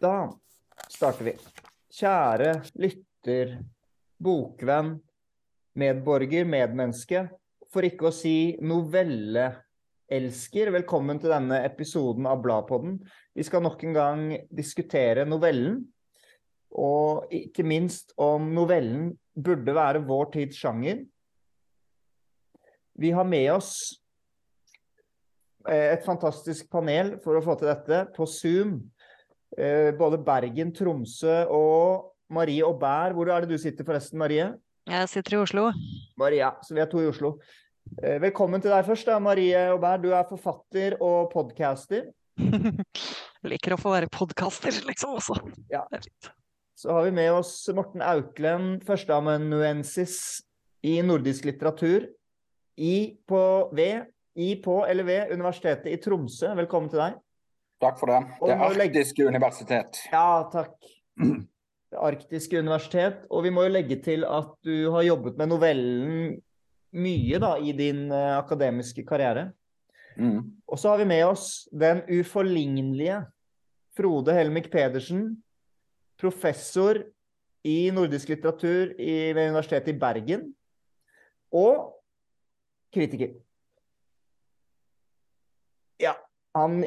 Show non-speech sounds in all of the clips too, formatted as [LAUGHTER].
Da starter vi. Kjære lytter, bokvenn, medborger, medmenneske, for ikke å si novelleelsker. Velkommen til denne episoden av Bladpodden. Vi skal nok en gang diskutere novellen, og ikke minst om novellen burde være vår tids sjanger. Vi har med oss eh, et fantastisk panel for å få til dette på Zoom. Eh, både Bergen, Tromsø og Marie Aubert. Hvor er det du sitter forresten, Marie? Jeg sitter i Oslo. Maria, så vi er to i Oslo. Eh, velkommen til deg først, da, Marie Aubert. Du er forfatter og podcaster. [LAUGHS] Liker å få være podcaster, liksom, også. Ja. Så har vi med oss Morten Auklend, førsteamanuensis i nordisk litteratur. I på V, i på eller ved Universitetet i Tromsø. Velkommen til deg. Takk for det. Det arktiske universitet. Ja, takk. Det arktiske universitet. Og vi må jo legge til at du har jobbet med novellen mye da, i din uh, akademiske karriere. Mm. Og så har vi med oss den uforlignelige Frode Helmik Pedersen, professor i nordisk litteratur i, ved Universitetet i Bergen, og kritiker. Ja, han,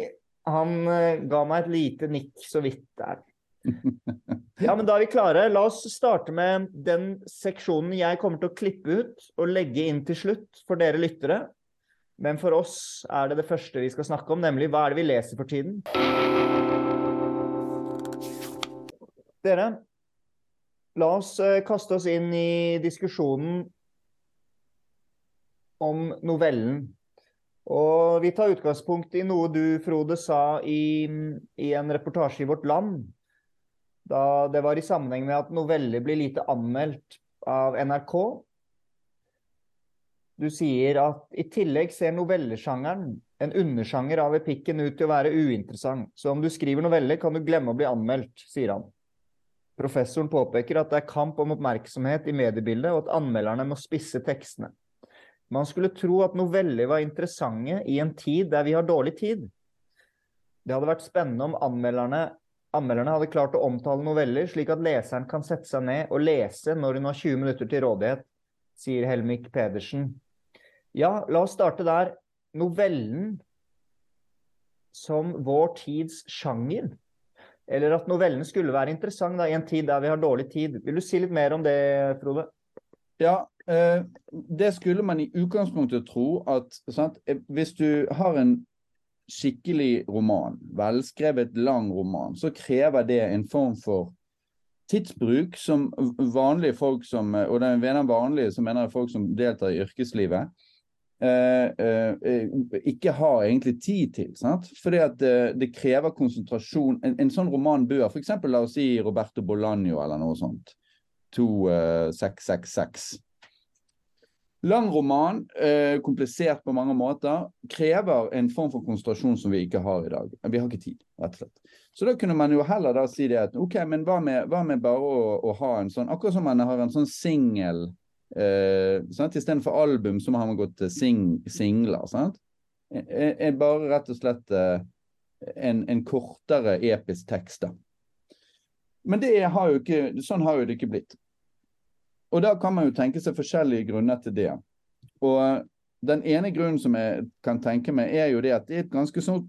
han eh, ga meg et lite nikk så vidt der. [LAUGHS] Ja, men da er vi klare. La oss starte med den seksjonen jeg kommer til å klippe ut og legge inn til slutt for dere lyttere. Men for oss er det det første vi skal snakke om, nemlig hva er det vi leser for tiden? Dere, la oss eh, kaste oss inn i diskusjonen om novellen. Og vi tar utgangspunkt i noe du, Frode, sa i, i en reportasje i Vårt Land. Da det var i sammenheng med at noveller blir lite anmeldt av NRK. Du sier at i tillegg ser novellesjangeren, en undersjanger av epikken, ut til å være uinteressant. Så om du skriver noveller, kan du glemme å bli anmeldt, sier han. Professoren påpeker at det er kamp om oppmerksomhet i mediebildet, og at anmelderne må spisse tekstene. Man skulle tro at noveller var interessante i en tid der vi har dårlig tid. Det hadde vært spennende om anmelderne, anmelderne hadde klart å omtale noveller slik at leseren kan sette seg ned og lese når hun har 20 minutter til rådighet, sier Helmik Pedersen. Ja, la oss starte der. Novellen som vår tids sjanger. Eller at novellen skulle være interessant da, i en tid der vi har dårlig tid. Vil du si litt mer om det, Frode? Ja, det skulle man i utgangspunktet tro at sant? eh, Hvis du har en skikkelig roman, velskrevet lang roman, så krever det en form for tidsbruk som vanlige folk som Og det mener vanlige, som mener folk som deltar i yrkeslivet. Eh, eh, eh, ikke har egentlig tid til. sant? Fordi at det, det krever konsentrasjon. En, en sånn roman bør f.eks. la oss si Roberto Bolagno eller noe sånt. 2666. Lang roman, eh, komplisert på mange måter, krever en form for konsentrasjon som vi ikke har i dag. Vi har ikke tid, rett og slett. Så da kunne man jo heller da si det at OK, men hva med, hva med bare å, å ha en sånn Akkurat som man har en sånn singel eh, sant? Istedenfor album så har man gått til sing, singler. sant? Er, er bare rett og slett eh, en, en kortere episk tekst, da. Men har ikke, sånn har jo det ikke blitt. Og da kan man jo tenke seg forskjellige grunner til det. Og eh, den ene grunnen som jeg kan tenke meg, er jo det at det er et ganske sånn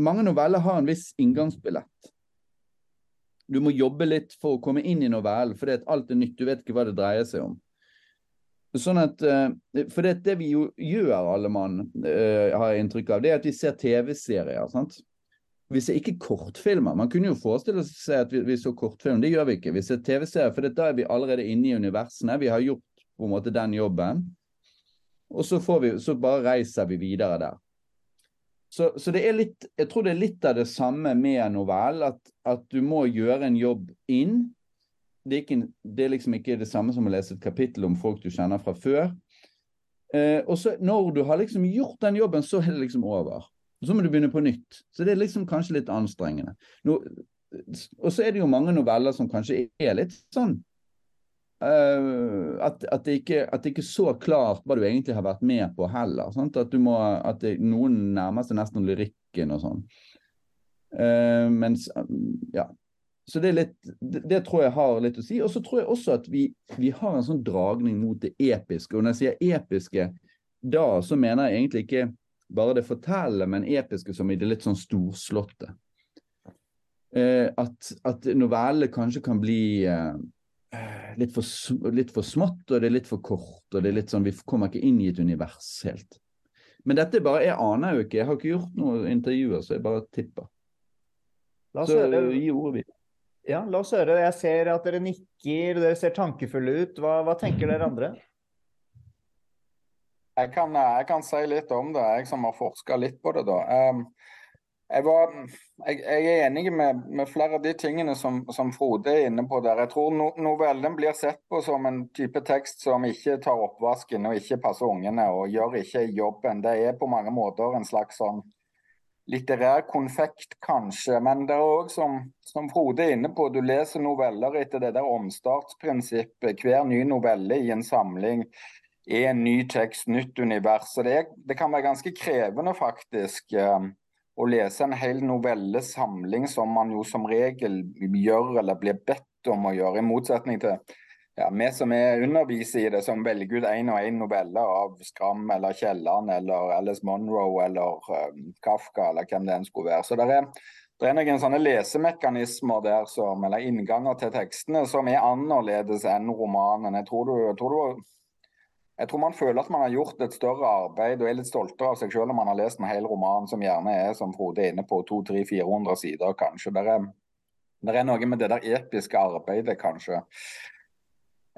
Mange noveller har en viss inngangsbillett. Du må jobbe litt for å komme inn i novellen, at alt er nytt. Du vet ikke hva det dreier seg om. Sånn at, eh, For det, det vi jo gjør, alle mann, eh, har jeg inntrykk av, det er at vi ser TV-serier. sant? Vi ser ikke kortfilmer. Man kunne jo forestille seg at vi, vi så kortfilm. Det gjør vi ikke. Vi ser TV-serier, for da er vi allerede inne i universene. Vi har gjort på en måte den jobben. Og så, vi, så bare reiser vi videre der. Så, så det er litt Jeg tror det er litt av det samme med novell. At, at du må gjøre en jobb inn. Det er, ikke, det er liksom ikke det samme som å lese et kapittel om folk du kjenner fra før. Eh, og så når du har liksom gjort den jobben, så er det liksom over. Og så må du begynne på nytt. Så det er liksom kanskje litt anstrengende. Nå, og så er det jo mange noveller som kanskje er litt sånn uh, at, at, det ikke, at det ikke er så klart hva du egentlig har vært med på heller. Sant? At, må, at det, noen nærmer seg nesten lyrikken og sånn. Uh, mens Ja. Så det, litt, det, det tror jeg har litt å si. Og så tror jeg også at vi, vi har en sånn dragning mot det episke. Og når jeg sier episke, da så mener jeg egentlig ikke bare det fortellende, men episke som i det litt sånn storslåtte. Eh, at, at novellene kanskje kan bli eh, litt, for, litt for smått, og det er litt for kort. og det er litt sånn, Vi kommer ikke inn i et univers helt. Men dette bare, jeg aner jo ikke. Jeg har ikke gjort noen intervjuer, så jeg bare tipper. La oss Så høre. gi ordet videre. Ja, la oss høre. Jeg ser at dere nikker, dere ser tankefulle ut. Hva, hva tenker dere andre? Jeg kan, eh, jeg kan si litt om det, jeg som har forska litt på det. da. Um, jeg, var, jeg, jeg er enig med, med flere av de tingene som, som Frode er inne på der. Jeg tror no, novellen blir sett på som en type tekst som ikke tar oppvasken og ikke passer ungene og gjør ikke jobben. Det er på mange måter en slags sånn litterær konfekt, kanskje. Men det er òg, som, som Frode er inne på, du leser noveller etter det der omstartsprinsippet. Hver ny novelle i en samling er en ny tekst, nytt univers. Så det, er, det kan være ganske krevende, faktisk, eh, å lese en hel novellesamling som man jo som regel gjør eller blir bedt om å gjøre, i motsetning til ja, vi som er underviser i det, som velger ut én og én novelle av Skram eller Kielland eller Alice Monroe eller eh, Kafka eller hvem det enn skulle være. Så det er, det er noen sånne lesemekanismer der som, eller innganger til tekstene som er annerledes enn romanen. Jeg tror, du, jeg tror du jeg tror man føler at man har gjort et større arbeid og er litt stoltere av seg selv om man har lest en hel roman som gjerne er, som Frode er inne på, 200-400 sider kanskje. Det er, det er noe med det der episke arbeidet, kanskje.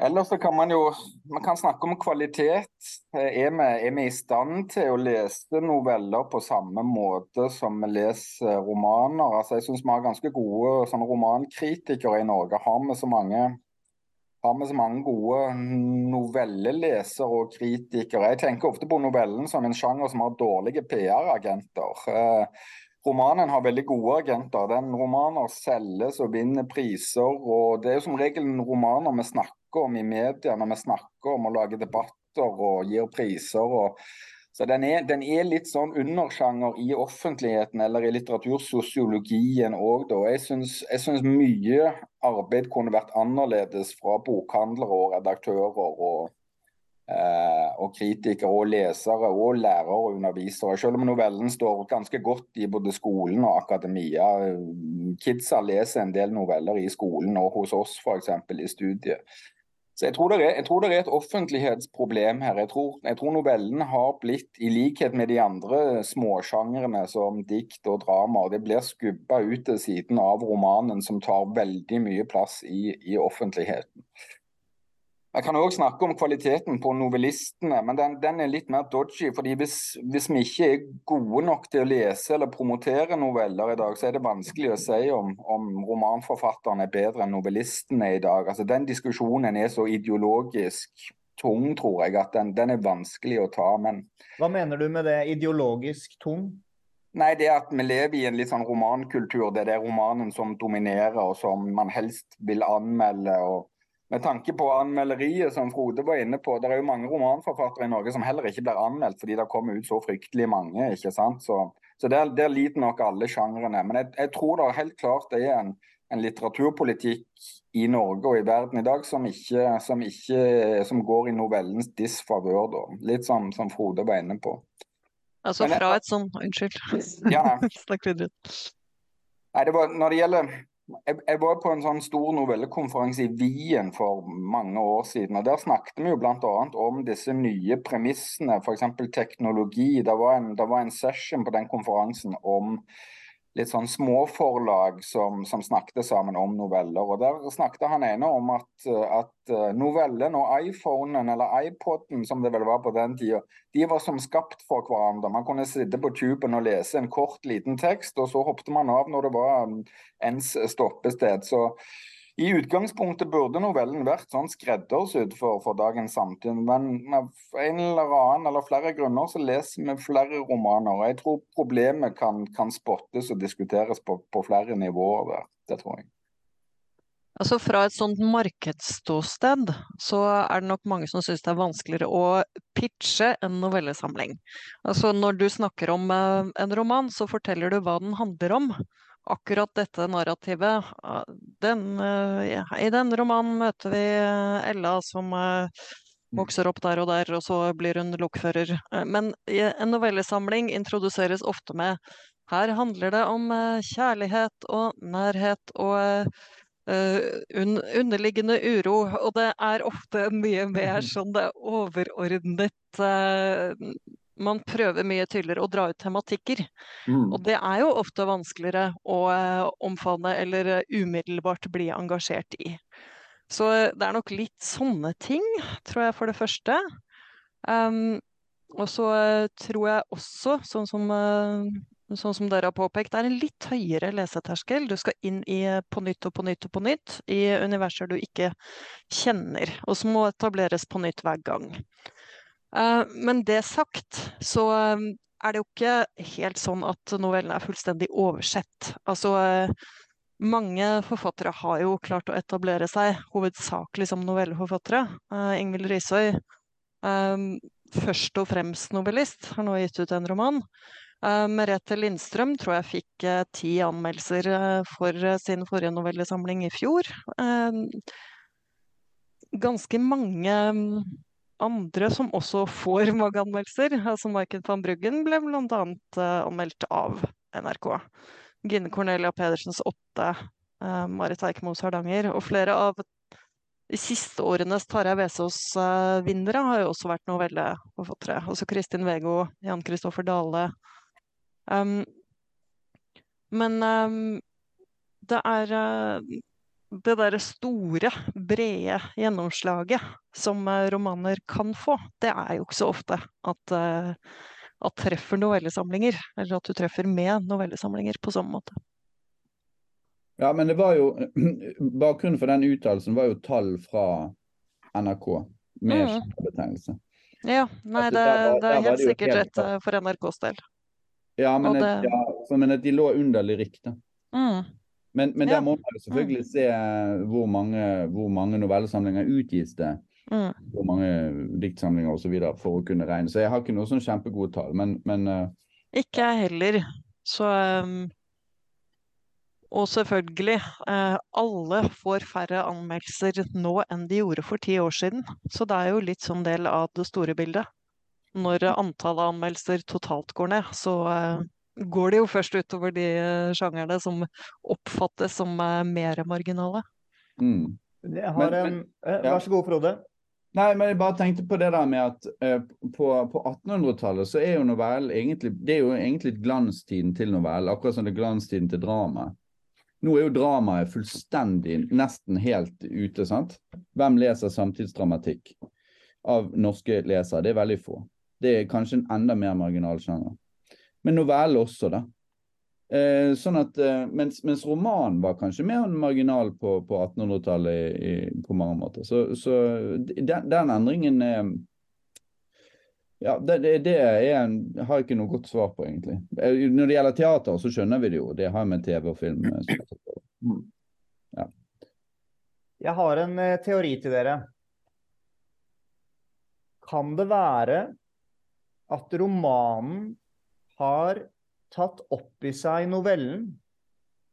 Ellers så kan man jo man kan snakke om kvalitet. Er vi, er vi i stand til å lese noveller på samme måte som vi leser romaner? Altså, jeg syns vi har ganske gode sånn, romankritikere i Norge. Har vi så mange har vi så mange gode novellelesere og kritikere. Jeg tenker ofte på novellen som en sjanger som har dårlige PR-agenter. Eh, romanen har veldig gode agenter. Den romaner selges og vinner priser. og Det er jo som regel romaner vi snakker om i media når vi snakker om å lage debatter og gir priser. og så den er, den er, litt sånn undersjanger i offentligheten eller i litteratursosiologien òg, da. Jeg syns, jeg syns mye arbeid kunne vært annerledes fra bokhandlere og redaktører og, eh, og kritikere og lesere og lærere og undervisere. Selv om novellen står ganske godt i både skolen og akademia. Kidsa leser en del noveller i skolen og hos oss f.eks. i studiet. Så jeg tror, er, jeg tror, det er, et offentlighetsproblem her. Jeg tror, jeg tror, novellen har blitt, i likhet med de andre småsjangrene som dikt og drama, det blir skubba ut til siden av romanen, som tar veldig mye plass i, i offentligheten. Jeg kan òg snakke om kvaliteten på novellistene, men den, den er litt mer dodgy. fordi hvis, hvis, vi ikke er gode nok til å lese eller promotere noveller i dag, så er det vanskelig å si om, om romanforfatterne er bedre enn novellistene i dag. Altså Den diskusjonen er så ideologisk tung, tror jeg, at den, den er vanskelig å ta. Men Hva mener du med det ideologisk tung? Nei, det at vi lever i en litt sånn romankultur. Det er det romanen som dominerer, og som man helst vil anmelde. og med tanke på anmelderiet som Frode var inne på, det er jo mange romanforfattere i Norge som heller ikke blir anmeldt fordi det kommer ut så fryktelig mange. ikke sant? Så, så der, der lider nok alle sjangrene. Men jeg, jeg, tror det helt klart det er en, en, litteraturpolitikk i Norge og i verden i dag som, ikke, som, ikke, som går i novellens disfavør. da. Litt som, som Frode var inne på. Altså fra et sånn Unnskyld. Ja. [LAUGHS] Snakk videre. Nei, det var, når det gjelder jeg, var på en sånn stor novellekonferanse i Wien for mange år siden. og Der snakket vi jo bl.a. om disse nye premissene, f.eks. teknologi. Det var, en, det var en session på den konferansen om litt sånn småforlag som, som snakket sammen om noveller. og Der snakket han ene om at, at novellen og iPhonen, eller iPoden som det vel var på den tida, de var som skapt for hverandre. Man kunne sitte på tuben og lese en kort, liten tekst, og så hoppet man av når det var ens stoppested. Så i utgangspunktet burde novellen vært sånn skreddersydd for, for dagens samtid, men av en eller annen eller flere grunner så leser vi flere romaner. Jeg tror problemet kan, kan spottes og diskuteres på, på flere nivåer der. Det tror jeg. Altså Fra et sånt markedsståsted, så er det nok mange som syns det er vanskeligere å pitche en novellesamling. Altså Når du snakker om eh, en roman, så forteller du hva den handler om. Akkurat dette narrativet ah, den, eh, I den romanen møter vi eh, Ella som eh, vokser opp der og der, og så blir hun lokfører. Eh, Men i en novellesamling introduseres ofte med her handler det om eh, kjærlighet og nærhet og eh, un underliggende uro, og det er ofte mye mer [LAUGHS] sånn det er overordnet eh, Man prøver mye tydeligere å dra ut tematikker. Mm. Og det er jo ofte vanskeligere å eh, omfavne eller eh, umiddelbart bli engasjert i. Så eh, det er nok litt sånne ting, tror jeg, for det første. Um, og så tror jeg også, sånn som, sånn som dere har påpekt, det er en litt høyere leseterskel. Du skal inn i på nytt og på nytt og på nytt i universer du ikke kjenner, og som må etableres på nytt hver gang. Eh, men det sagt, så eh, er det jo ikke helt sånn at novellen er fullstendig oversett. Altså, eh, mange forfattere har jo klart å etablere seg hovedsakelig som novelleforfattere. Ingvild Risøy, først og fremst novellist, har nå gitt ut en roman. Merete Lindstrøm tror jeg fikk ti anmeldelser for sin forrige novellesamling i fjor. Ganske mange mm, andre som også får [LAUGHS] mange anmeldelser. Altså Maiken van Bruggen ble bl.a. Uh, anmeldt av NRK. Gine Cornelia Pedersens åtte, uh, Marit Eikemos Hardanger. Og flere av de siste årenes Tarjei Vesaas-vinnere har jo også vært novelleforfattere. Også Kristin Vego, Jan Kristoffer Dale. Um, men um, det er uh, det derre store, brede gjennomslaget som eh, romaner kan få, det er jo ikke så ofte at, eh, at treffer novellesamlinger. Eller at du treffer med novellesamlinger på samme måte. Ja, men det var jo [CLEARS THROAT] Bakgrunnen for den uttalelsen var jo tall fra NRK med Mm. kjempebetegnelse. Ja, nei, Altså, det, var- det er helt det sikkert rett eh, for NRKs del. Ja, men, det... et, ja, men at de lå underlig riktig. Mm. Men, men der må man jo selvfølgelig se hvor mange, hvor mange novellesamlinger utgis det. Mm. Hvor mange diktsamlinger osv. for å kunne regne. Så jeg har ikke noe sånn kjempegode tall. Men, men uh... Ikke jeg heller. Så um, Og selvfølgelig, eh, alle får færre anmeldelser nå enn de gjorde for ti år siden. Så det er jo litt sånn del av det store bildet. Når eh, antallet anmeldelser totalt går ned, så eh, går det jo først utover de eh, sjangerne som oppfattes som eh, mer marginale. mm. Jeg har Men- en men- eh, ja. Vær så god, Frode. Nei, men jeg bare tenkte på det der med at eh, på, på 1800-tallet så er jo novellen egentlig Det er jo egentlig glanstiden til novellen, akkurat som det er glanstiden til dramaet. Nå er jo dramaet fullstendig, nesten helt ute, sant? Hvem leser samtidsdramatikk av norske lesere? Det er veldig få. Det er kanskje en enda mer marginal sjanger. Men novelle også, da. Eh, sånn at, eh, mens, mens roman var kanskje mer marginal på, på 1800-tallet i, i, på mange måter. Så, så den, den endringen er ja, det, det, det er en, jeg ikke noe godt svar på, egentlig. Eh, Når det gjelder teater, så skjønner vi det jo. Det har med TV og film ja. Jeg har en eh, teori til dere. Kan det være at romanen har tatt opp i seg novellen?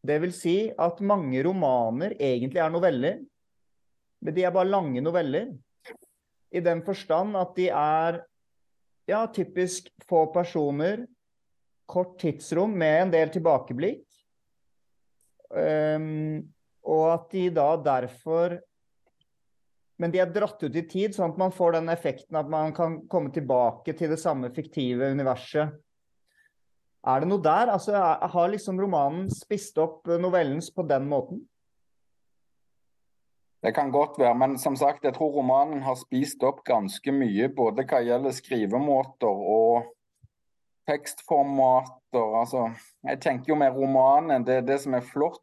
Det vil si at mange romaner egentlig er noveller, men de er bare lange noveller. I den forstand at de er ja, typisk få personer, kort tidsrom med en del tilbakeblikk. Um, og at de da derfor Men de er dratt ut i tid, sånn at man får den effekten at man kan komme tilbake til det samme fiktive universet. Er det noe der? Altså, er- Har liksom romanen spist opp novellens på den måten? Det kan godt være, men som sagt, jeg tror romanen har spist opp ganske mye. Både hva gjelder skrivemåter og tekstformater. Altså, jeg tenker jo med romanen, det, det som er flott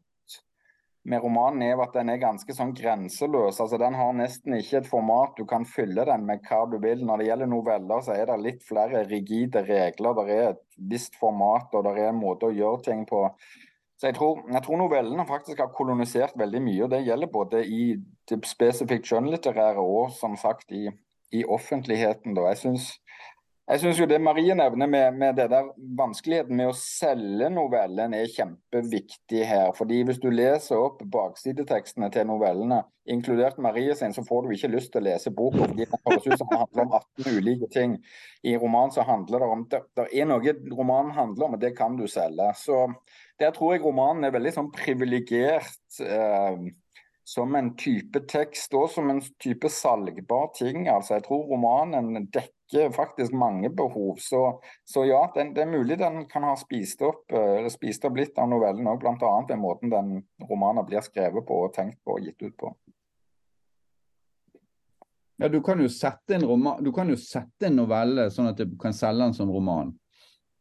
med romanen er at den er ganske sånn grenseløs. Altså, den har nesten ikke et format. Du kan fylle den med hva du vil. Når det gjelder noveller, så er det litt flere rigide regler. Det er et visst format, og det er en måte å gjøre ting på. Så jeg tror, jeg tror novellene faktisk har kolonisert veldig mye. og Det gjelder både i det spesifikt skjønnlitterære og som sagt i, i offentligheten. Da. Jeg synes Jeg syns jo det Marie nevner med, med det der vanskeligheten med å selge novellen er kjempeviktig her. fordi hvis du leser opp baksidetekstene til novellene, inkludert Marie sin, så får du ikke lyst til å lese boka. fordi Den høres ut som den handler om 18 ulike ting. I romanen så handler det om det, det er noe romanen handler om, og det kan du selge. Så der tror jeg romanen er veldig sånn privilegert. Eh, som en type tekst og som en type salgbar ting. altså Jeg tror romanen dekker faktisk mange behov. Så, så ja, den, det er mulig den kan ha spist opp, uh, spist opp litt av novellen òg, bl.a. ved måten den romanen blir skrevet på og tenkt på og gitt ut på. Ja, du kan jo sette en, roman, du kan jo sette en novelle sånn at du kan selge den som roman.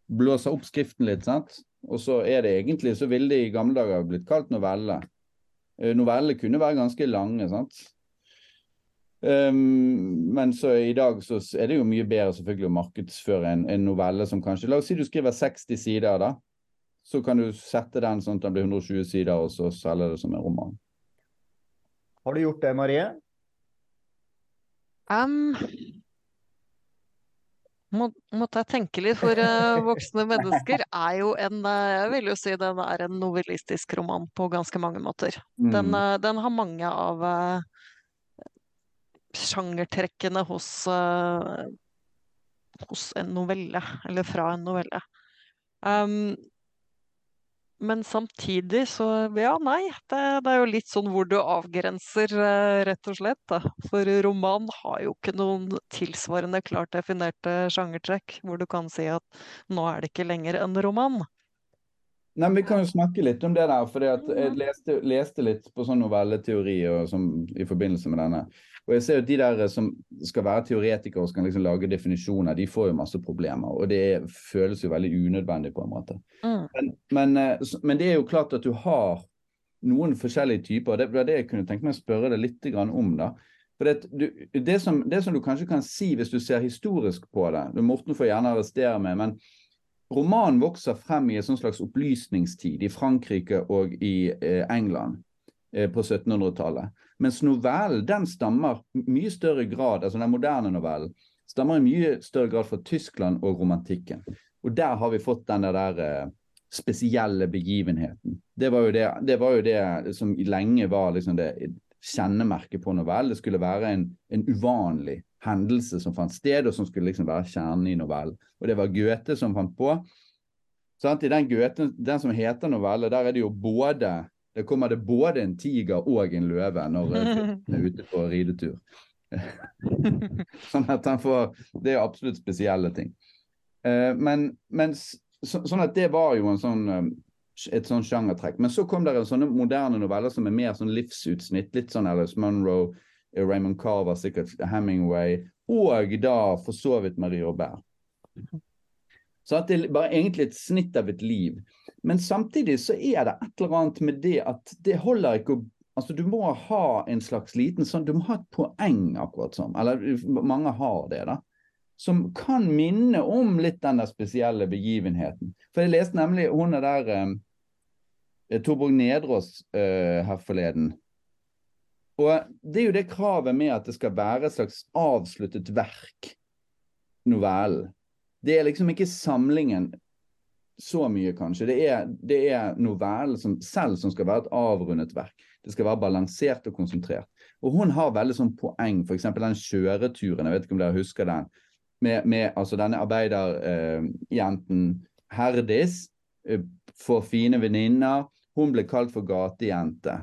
Blåse opp skriften litt, sant. Og så er det egentlig, så ville det i gamle dager blitt kalt novelle. Novellene kunne være ganske lange. sant? Um, men så i dag så er det jo mye bedre selvfølgelig å markedsføre en, en, novelle som kanskje La oss si du skriver 60 sider, da. Så kan du sette den sånn at den blir 120 sider, og så selge det som en roman. Har du gjort det, Marie? Um, må, måtte jeg tenke litt, for uh, voksne mennesker er jo en uh, Jeg vil jo si den er en novellistisk roman på ganske mange måter. Mm. Den, uh, den, har mange av sjangertrekkene hos, hos en novelle, eller fra en novelle. Um, men samtidig så Ja, nei. Det, det, er jo litt sånn hvor du avgrenser, eh, rett og slett. Da. For roman har jo ikke noen tilsvarende klart definerte sjangertrekk, hvor du kan si at nå er det ikke lenger en roman. Nei, men Vi kan jo snakke litt om det der. for Jeg leste, leste litt på sånn novelleteori og som, i forbindelse med denne. Og jeg ser jo De der som skal være teoretikere og skal liksom lage definisjoner, de får jo masse problemer. Og det føles jo veldig unødvendig på en måte. Mm. Men, men, eh, men, det er jo klart at du har noen forskjellige typer. og Det var det jeg kunne tenke meg å spørre deg litt om. da. For det, du, det, som, det, som, du kanskje kan si hvis du ser historisk på det Morten får gjerne arrestere meg, men romanen vokser frem i en sånn slags opplysningstid i Frankrike og i eh, England eh, på 1700-tallet. Mens novellen den stammer mye større grad, altså den moderne novellen, stammer i mye større grad fra Tyskland og romantikken. Og der har vi fått den der uh, spesielle begivenheten. Det var, det, det var, jo det, som lenge var liksom det kjennemerket på novellen. Det skulle være en, en, uvanlig hendelse som fant sted, og som skulle liksom være kjernen i novellen. Og det var Goethe som fant på. Sant? I den Goethe, den som heter novelle, der er det jo både det kommer det både en tiger og en løve når han er [LAUGHS] ute på ridetur. [LAUGHS] sånn at han får Det er absolutt spesielle ting. Uh, men, men så, sånn at det var jo en sånn um, et sånn sjangertrekk. Men så kom det sånne moderne noveller som er mer sånn livsutsnitt. Litt sånn Alice Munro, Raymond Carver, sikkert Hemingway, og da for så vidt Marie Aubert. Så det er bare egentlig et snitt av et liv. Men samtidig så er det et eller annet med det at det holder ikke å Altså, du må ha en slags liten sånn Du må ha et poeng, akkurat sånn. Eller mange har det, da. Som kan minne om litt den der spesielle begivenheten. For jeg leste nemlig hun er der eh, Torborg Nedrås eh, her forleden. Og det er jo det kravet med at det skal være et slags avsluttet verk, novellen. Det er liksom ikke samlingen så mye, kanskje. Det er, det er novellen som, selv som skal være et avrundet verk. Det skal være balansert og konsentrert. Og hun har veldig sånn poeng, f.eks. den kjøreturen, jeg vet ikke om dere husker den, med, med altså denne arbeiderjenten eh, Herdis eh, får fine venninner. Hun ble kalt for gatejente.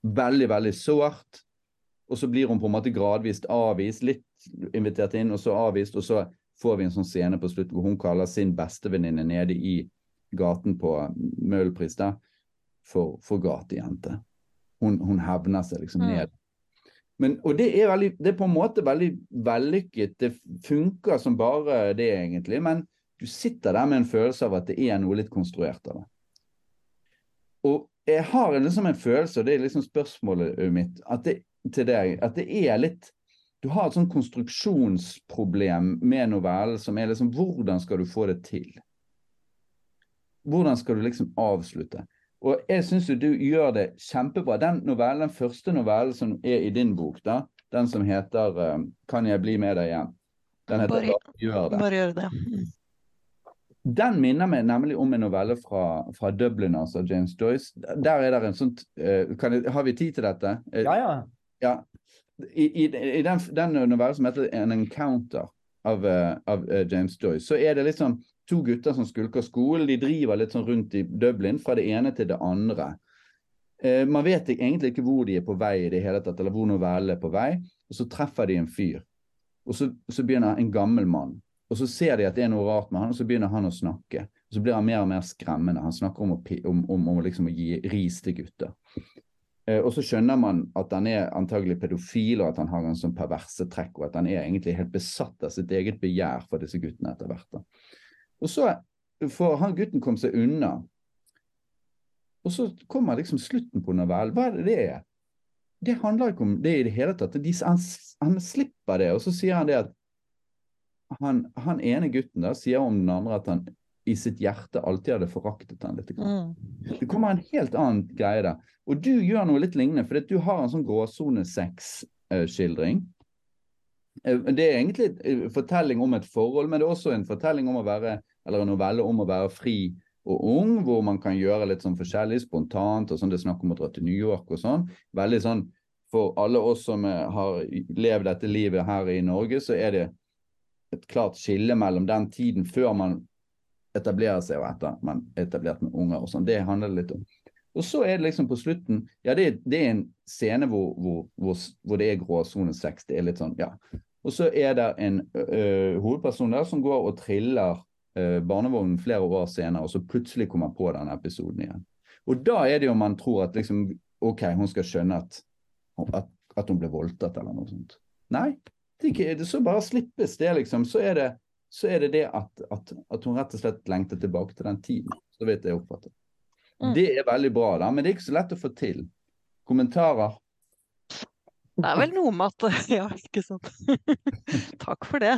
Veldig, veldig sårt. Og så blir hun på en måte gradvis avvist, litt invitert inn, og så avvist, og så får vi en sånn scene på slutt hvor hun kaller sin bestevenninne nede i gaten på Møhlenpris for, for gatejente. Hun, hun hevner seg liksom mm. ned. Men, og det er, veldig, det er på en måte veldig vellykket. Det funker som bare det, egentlig. Men du sitter der med en følelse av at det er noe litt konstruert av det. Og jeg har liksom en følelse, og det er liksom spørsmålet mitt det, til deg, at det er litt du har et sånn konstruksjonsproblem med novellen som er liksom Hvordan skal du få det til? Hvordan skal du liksom avslutte? Og jeg syns du gjør det kjempebra. Den novellen, den første novellen som er i din bok, da, den som heter uh, 'Kan jeg bli med deg igjen', Den heter Bare- Bare gjør det. Bare gjøre det. Mm. Den minner meg nemlig om en novelle fra, fra Dublin, altså James Joyce. Der er det en sånt uh, kan jeg, Har vi tid til dette? Eh, Ja, ja. Ja. I, i, i den, den novellen som heter An Encounter av, eh, av eh, James Joyce, så er det liksom to gutter som skulker skolen. De driver litt sånn rundt i Dublin fra det ene til det andre. Eh, man vet egentlig ikke hvor de er på vei i det hele tatt, eller hvor novellen er på vei. Og så treffer de en fyr. Og så, så begynner en gammel mann. Og så ser de at det er noe rart med han, og så begynner han å snakke. Og så blir han mer og mer skremmende. Han snakker om å, om, om, om liksom å gi ris til gutter. Eh, og så skjønner man at han er antagelig pedofil, og at han har en sånn perverse trekk, og at han er egentlig helt besatt av sitt eget begjær for disse guttene etter hvert. Og så får han gutten komme seg unna. Og så kommer liksom slutten på novellen. Hva er det det er? Det handler ikke om det i det hele tatt. De, han, han slipper det, og så sier han det at han, han ene gutten da sier om den andre at han i sitt hjerte alltid hadde foraktet han litt. Mm. Det kommer en helt annen greie der. Og du gjør noe litt lignende, for du har en sånn gråsone-sex-skildring. Det er egentlig en fortelling om et forhold, men det er også en fortelling om å være, eller en novelle om å være fri og ung, hvor man kan gjøre litt sånn forskjellig, spontant, og sånn. Det er snakk om å dra til New York og sånn. Veldig sånn for alle oss som eh, har levd dette livet her i Norge, så er det et klart skille mellom den tiden før man etablerer seg, og etter man er etablert med unger og sånn. Det handler det litt om. Og så er det liksom på slutten Ja, det, det er en scene hvor, hvor, hvor, hvor det er gråsone 6. Det er litt sånn, ja. Og så er det en ø, hovedperson der som går og triller ø, barnevognen flere år senere, og så plutselig kommer på den episoden igjen. Og da er det jo man tror at liksom OK, hun skal skjønne at, at, at hun ble voldtatt eller noe sånt. Nei, det det så bare slippes det, liksom. Så er det så er det det at, at, at hun rett og slett lengter tilbake til den tiden. Så vidt jeg oppfatter. Mm. Det er veldig bra, da, men det er ikke så lett å få til. Kommentarer? Det er vel noe med at [LAUGHS] Ja, ikke sant. [LAUGHS] Takk for det.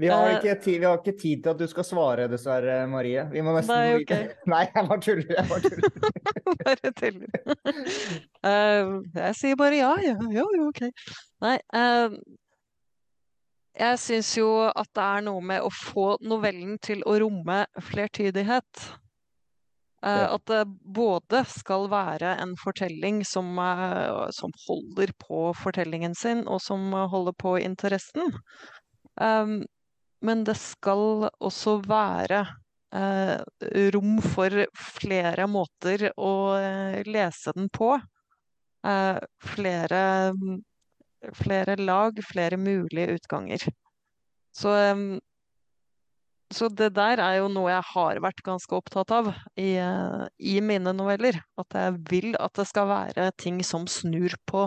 Vi har, Eh. ikke tid, vi har ikke tid til at du skal svare, dessverre, Marie. Vi må nesten Nei, okay. [LAUGHS] Nei, jeg bare tuller. Jeg bare tuller. Bare tuller. Uh, jeg sier bare ja, ja, jo, jo, OK. Nei, eh, jeg syns jo at det er noe med å få novellen til å romme flertydighet. Eh, Ja. At det både skal være en fortelling som, eh, som holder på fortellingen sin, og som holder på interessen. Um, men det skal også være uh, rom for flere måter å lese den på. Uh, flere, mm, flere lag, flere mulige utganger. Så, så det der er jo noe jeg har vært ganske opptatt av i, i mine noveller. At jeg vil at det skal være ting som snur på,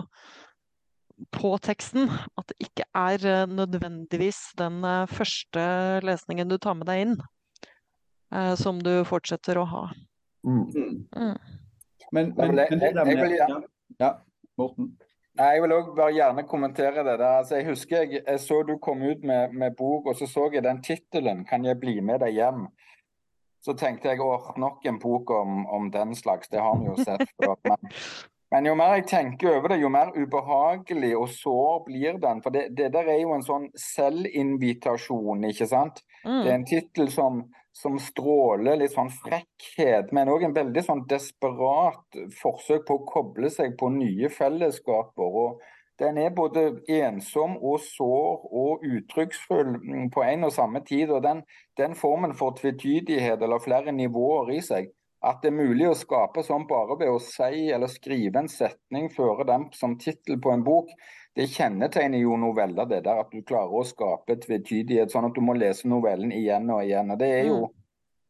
på teksten. At det ikke er eh, nødvendigvis den eh, første lesningen du tar med deg inn, eh, som du fortsetter å ha. Mm. Mm. Men, men, men, jeg- men jeg- jeg ja, ja, Morten. Nei, Jeg vil òg bare gjerne kommentere det. der. Altså, jeg husker jeg, jeg så du kom ut med, med bok, og så så jeg den tittelen 'Kan jeg bli med deg hjem'? Så tenkte jeg åh, nok en bok om, om den slags. Det har vi jo sett før. [LAUGHS] Men, men jo mer jeg tenker over det, jo mer ubehagelig og sår blir den. For det, det der er jo en sånn selvinvitasjon, ikke sant? Det er Mm. en tittel som, som stråler litt sånn frekkhet, men òg en veldig sånn desperat forsøk på å koble seg på nye fellesskaper. og Den er både ensom og sår og uttrykksfull mm, på en og samme tid. og Den, den formen for tvetydighet eller flere nivåer i seg, at det er mulig å skape sånn bare ved å si eller skrive en setning, føre den som tittel på en bok, det kjennetegner jo noveller, det der at du klarer å skape tvetydighet, sånn at du må lese novellen igjen og igjen. og Det er jo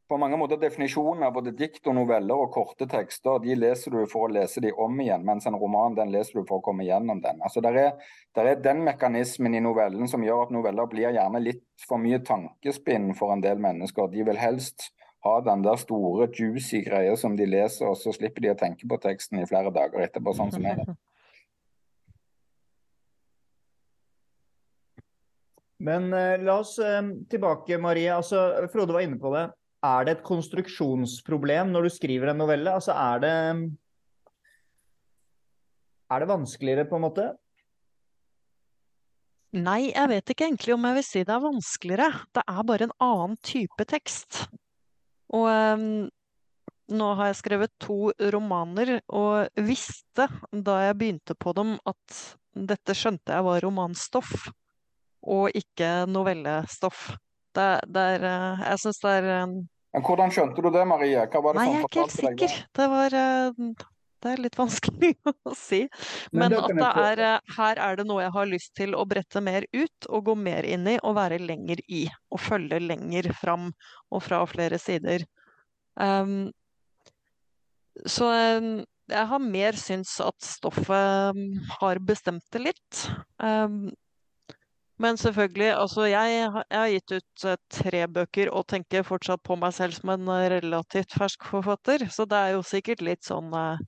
på mange måter definisjonen av både dikt og noveller og korte tekster. De leser du for å lese de om igjen, mens en roman den leser du for å komme gjennom den. Altså Der er, der er den mekanismen i novellen som gjør at noveller blir gjerne litt for mye tankespinn for en del mennesker. De vil helst ha den der store, juicy greia som de leser, og så slipper de å tenke på teksten i flere dager etterpå, sånn som jeg. [LAUGHS] Men eh, la oss eh, tilbake, Marie. Altså, Frode var inne på det. Er det et konstruksjonsproblem når du skriver en novelle? Altså, er det Er det vanskeligere, på en måte? Nei, jeg vet ikke egentlig om jeg vil si det er vanskeligere. Det er bare en annen type tekst. Og um, nå har jeg skrevet to romaner, og visste da jeg begynte på dem at dette skjønte jeg var romanstoff, og ikke novellestoff. Det, det er, uh, jeg syns det er um, Men hvordan skjønte du det, Marie? Hva var det Nei, jeg er ikke helt sikker. Det var uh, det er litt vanskelig [LAUGHS] å si. Men Men at det er, eh, her er det noe jeg har lyst til å brette mer ut og gå mer inn i og være lenger i. Og følge lenger fram og fra flere sider. Um, så um, jeg har mer syns at stoffet um, har bestemt det litt. Um, men selvfølgelig, altså jeg, jeg har gitt ut eh, tre bøker og tenker fortsatt på meg selv som en eh, relativt fersk forfatter, så det er jo sikkert litt sånn eh,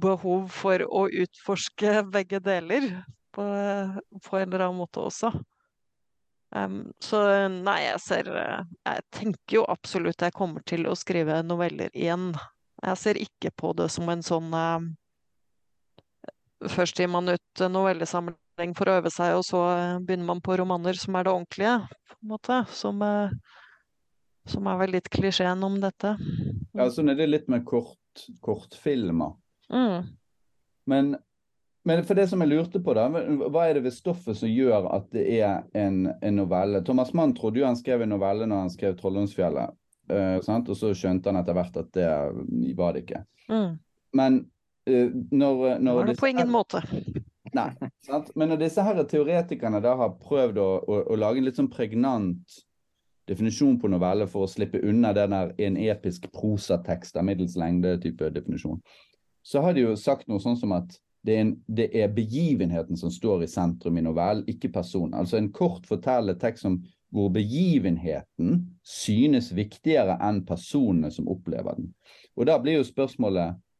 behov for å utforske [LAUGHS] begge deler på, på en eller annen måte også. Um, så nei, jeg ser Jeg tenker jo absolutt jeg kommer til å skrive noveller igjen. Jeg ser ikke på det som en sånn Først gir man ut novellesamling for å øve seg, og så eh, begynner man på romaner som er det ordentlige, på en måte. Som, eh, som er vel litt klisjeen om dette. Ja, sånn er det litt med kort, kortfilmer. Mm. Men, men for det som jeg lurte på, da, hva er det ved stoffet som gjør at det er en, en novelle? Thomas Mann trodde jo han skrev en novelle når han skrev 'Trolldomsfjellet', Uh, sant? og så skjønte han etter hvert at det var det ikke. Mm. Men når, når Var det på ingen her- måte. [LAUGHS] Nei, sant? Men når disse her teoretikerne da har prøvd å, å, å lage en litt sånn pregnant definisjon på novelle for å slippe unna den der en episk prosatekst av middels lengde-type definisjon, så har de jo sagt noe sånn som at det er, en, det er begivenheten som står i sentrum i novellen, ikke personen. Altså en kort fortellertekst som hvor begivenheten synes viktigere enn personene som opplever den. Og da blir jo spørsmålet Eh,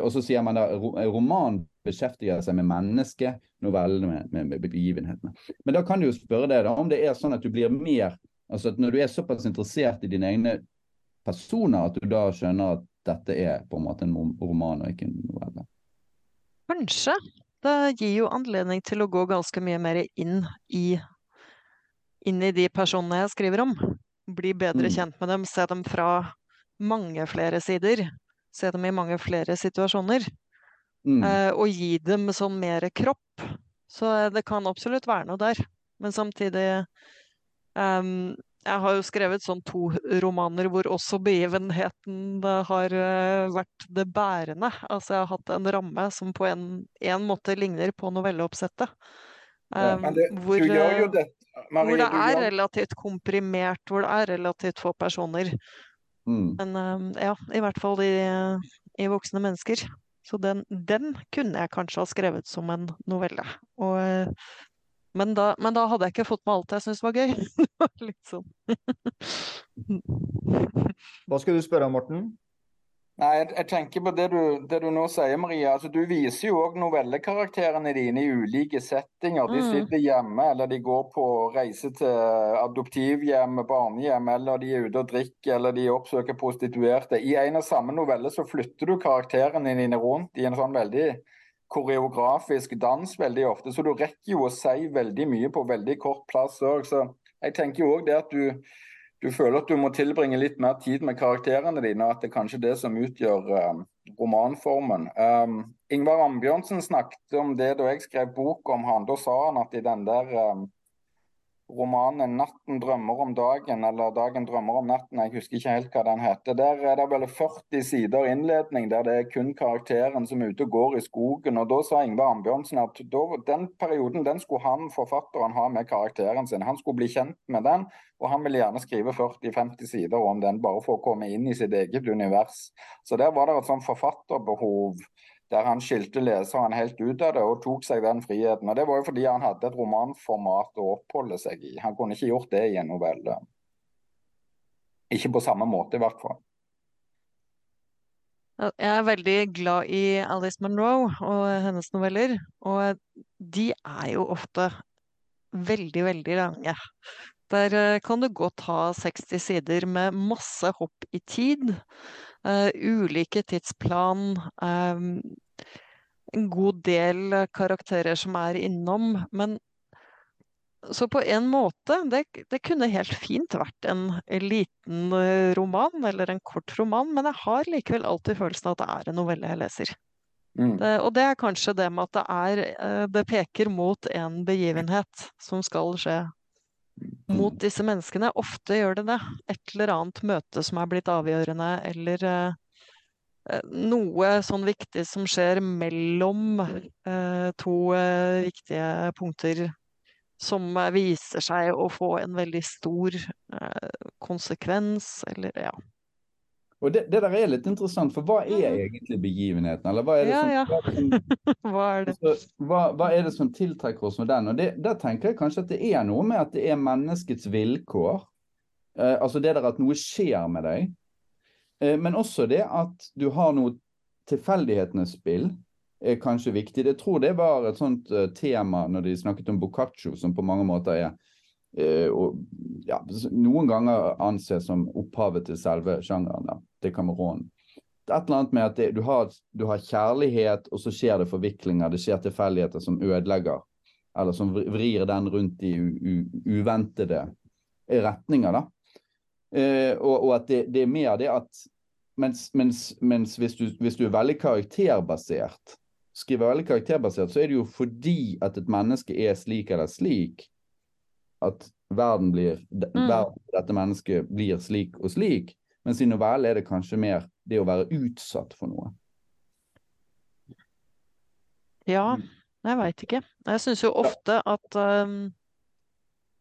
og så sier man da eh, roman beskjeftiger seg med mennesket, novellene med, med, med begivenhetene. Men da kan du jo spørre deg da, om det er sånn at du blir mer altså at Når du er såpass interessert i dine egne personer, at du da skjønner at dette er på en måte en roman og ikke en novelle. Kanskje. Det gir jo anledning til å gå ganske mye mer inn i, inn i de personene jeg skriver om. Bli bedre Mm. kjent med dem, se dem fra mange flere sider. Se dem i mange flere situasjoner. Mm. eh, og gi dem sånn mer kropp. Så eh, det kan absolutt være noe der. Men samtidig um, Jeg har jo skrevet sånn to romaner hvor også begivenheten eh, har vært det bærende. Altså jeg har hatt en ramme som på en, en måte ligner på novelleoppsettet. Ja, Ehm, det, hvor, Marie. hvor det er relativt komprimert, hvor det er relativt få personer. Mm. Men ehm, ja, i hvert fall i, i voksne mennesker. Så den, den kunne jeg kanskje ha skrevet som en novelle. Og, men, da, men da hadde jeg ikke fått med alt jeg syntes var gøy. [LAUGHS] Det var litt sånn. Hva skulle du spørre om, Morten? Nei, jeg, jeg tenker på det du, det du nå sier, Maria. Altså, du viser jo òg novellekarakterene dine i ulike settinger. De Mm. sitter hjemme, eller de går på reise til adoptivhjem, barnehjem, eller de er ute og drikker, eller de oppsøker prostituerte. I en og samme novelle så flytter du karakterene dine rundt i en sånn veldig koreografisk dans veldig ofte, så du rekker jo å si veldig mye på veldig kort plass òg. Så jeg tenker jo òg det at du du føler at du må tilbringe litt mer tid med karakterene dine, og at det er kanskje det som utgjør um, romanformen. Um, Ingvar Ambjørnsen snakket om det da jeg skrev bok om han. Da sa han at i den der um, romanen 'Natten drømmer om dagen', eller 'Dagen drømmer om natten', jeg husker ikke helt hva den heter. Der er det vel 40 sider innledning der det er kun karakteren som er ute og går i skogen. og Da sa Ingvar Ambjørnsen at da, den perioden den skulle han, forfatteren, ha med karakteren sin. Han skulle bli kjent med den, og han ville gjerne skrive 40-50 sider om den, bare for å komme inn i sitt eget univers. Så der var det et sånn forfatterbehov der han skilte leseren helt ut av det og tok seg den friheten. Og Det var jo fordi han hadde et romanformat å oppholde seg i. Han kunne ikke gjort det i en novelle. Ikke på samme måte, i hvert fall. Jeg er veldig glad i Alice Munro og hennes noveller. Og de er jo ofte veldig, veldig lange. Der eh, kan du godt ha 60 sider med masse hopp i tid. Eh, ulike tidsplan. eh, en god del karakterer som er innom. Men så på en måte, det, det kunne helt fint vært en, en liten eh, roman, eller en kort roman, men jeg har likevel alltid følelsen av at det er en novelle jeg leser. Mm. Det, og det er kanskje det med at det er Det peker mot en begivenhet som skal skje. Mot disse menneskene. Ofte gjør det det. Et eller annet møte som er blitt avgjørende, eller eh, eh, noe sånn viktig som skjer mellom eh, to viktige punkter. Som viser seg å få en veldig stor eh, konsekvens, eller ja. Og det, det der er litt interessant, for hva er egentlig begivenheten? Eller hva er det som, ja. hva er det som [LAUGHS] Hva er det? Altså, hva, hva er det som tiltrekker oss med den? Og det, Der tenker jeg kanskje at det er noe med at det er menneskets vilkår. Eh, altså det der at noe skjer med deg. Eh, men også det at du har noe tilfeldighetenes spill er kanskje viktig. Jeg tror det var et sånt uh, tema når de snakket om Boccaccio, som på mange måter er eh, og, ja, noen ganger anses som opphavet til selve sjangeren. Da, Kamerun. det er et eller annet med at det, du, har, du har kjærlighet, og så skjer det forviklinger, det skjer tilfeldigheter som ødelegger, eller som vrir den rundt i u, u, uventede retninger. da. Eh, og, og at det, det er mer det at Mens, mens, mens hvis, du, hvis du er veldig karakterbasert, skriver veldig karakterbasert, så er det jo fordi at et menneske er slik eller slik, at verden blir, Mm. verden, dette mennesket blir slik og slik. Mens i novelle er det kanskje mer det å være utsatt for noe. Ja, Mm. jeg veit ikke. Jeg syns jo ofte at um,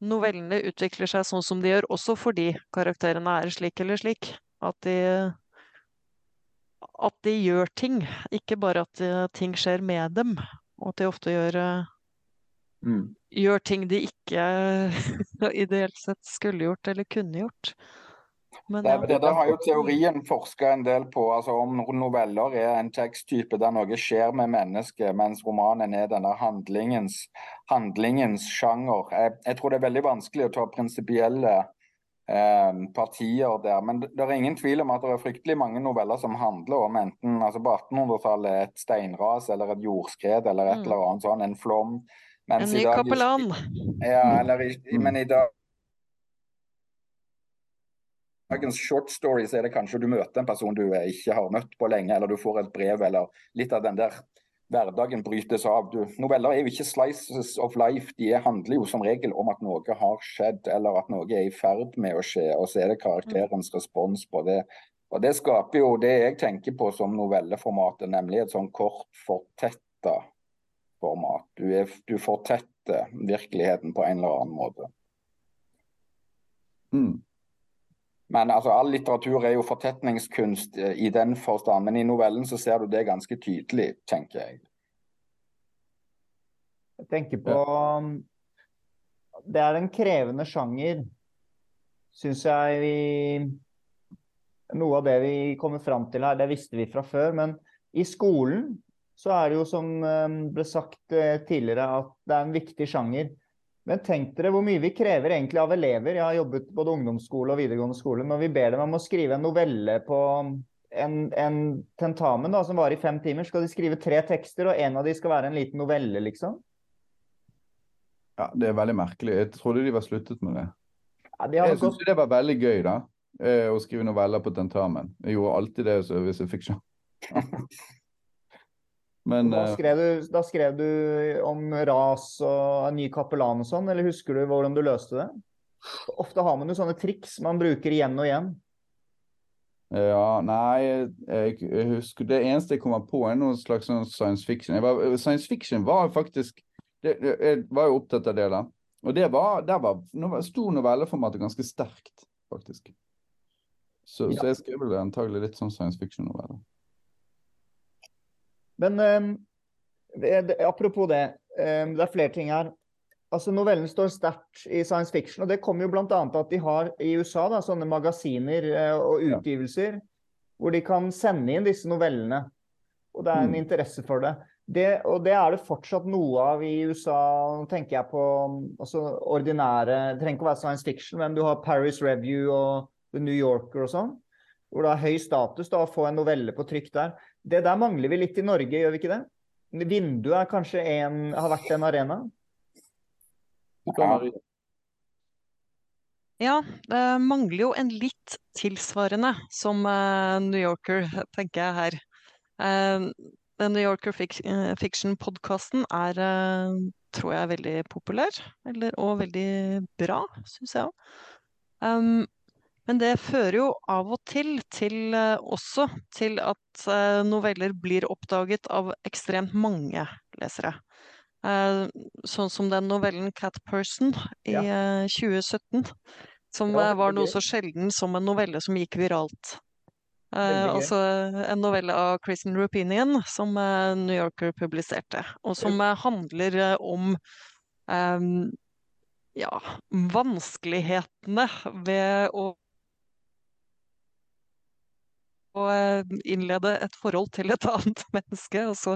novellene utvikler seg sånn som de gjør, også fordi karakterene er slik eller slik. At de at de gjør ting, ikke bare at eh, ting skjer med dem. Og at de ofte gjør, eh, Mm. gjør ting de ikke [LAUGHS] ideelt sett skulle gjort eller kunne gjort. Men Det, det, det har jo teorien forska en del på, altså om noveller er en teksttype der noe skjer med mennesket, mens romanen er denne handlingens, handlingens sjanger. Jeg, jeg tror det er veldig vanskelig å ta prinsipielle eh, partier der. Men det, det er ingen tvil om at det er fryktelig mange noveller som handler om enten altså på 1800-tallet et steinras eller et jordskred eller et Mm. eller annet sånn, en flom. En ny kapellan. Ja, i, men i dag dagens short stories er det kanskje du møter en person du ikke har møtt på lenge, eller du får et brev, eller litt av den der hverdagen brytes av. Du, noveller er jo ikke slices of life, de handler jo som regel om at noe har skjedd, eller at noe er i ferd med å skje, og så er det karakterens respons på det. Og Det skaper jo det jeg tenker på som novelleformatet, nemlig et sånn kort, fortetta format. Du, er, du fortetter virkeligheten på en eller annen måte. Mm. Men altså, all litteratur er jo fortetningskunst eh, i den forstand, men i novellen så ser du det ganske tydelig, tenker jeg. Jeg tenker på um, Det er en krevende sjanger, syns jeg vi Noe av det vi kommer fram til her, det visste vi fra før. Men i skolen så er det jo som um, ble sagt eh, tidligere, at det er en viktig sjanger. Men tenk dere hvor mye vi krever egentlig av elever. Jeg har jobbet både ungdomsskole og videregående skole. Når vi ber dem om å skrive en novelle på en, en tentamen da, som varer i fem timer, skal de skrive tre tekster, og en av de skal være en liten novelle, liksom. Ja, Det er veldig merkelig. Jeg trodde de var sluttet med det. Ja, de har Jeg syns det var veldig gøy, da. eh, Å skrive noveller på tentamen. Jeg gjorde alltid det hvis jeg fikk sjanse. [LAUGHS] Men Da eh, skrev, du, da skrev du om ras og en ny kapellan og sånn, eller husker du hvordan du løste det? Ofte har man jo sånne triks man bruker igjen og igjen. ja, nei jeg, jeg husker Det eneste jeg kommer på, er noe slags sånn science fiction. Var, science fiction var faktisk det, Jeg var jo opptatt av det, da. Og det var, der var stor sto novelleformatet ganske sterkt, faktisk. Så, Ja. så jeg skrev vel antagelig litt sånn science fiction-noveller. Men eh, apropos det, eh, det er flere ting her. Altså Novellen står sterkt i science fiction, og det kommer jo bl.a. at de har i USA da, sånne magasiner eh, og Ja. utgivelser hvor de kan sende inn disse novellene. Og det er en Mm. interesse for det. det. Og det er det fortsatt noe av i USA, nå tenker jeg på altså ordinære Det trenger ikke å være science fiction, men du har Paris Review og The New Yorker og sånn. Hvor det har høy status da, å få en novelle på trykk der. Det der mangler vi litt i Norge, gjør vi ikke det? vinduet er kanskje en, har vært en arena? Ja. Ja, det mangler jo en litt tilsvarende som eh, New Yorker, tenker jeg her. Eh, den New Yorker eh, Fiction-podkasten er, tror jeg, veldig populær. Eller, og veldig bra, syns jeg òg. Um, men det fører jo av og til til eh, også til at eh, noveller blir oppdaget av ekstremt mange lesere. Eh, sånn som den novellen 'Cat Person' i Ja. eh, 2017. Som ja, var noe så sjelden som en novelle som gikk viralt. Eh, altså en novelle av Kristin Rupinian som New Yorker publiserte, og som handler om eh, ja, vanskelighetene ved å innlede et forhold til et [LAUGHS] annet menneske, og så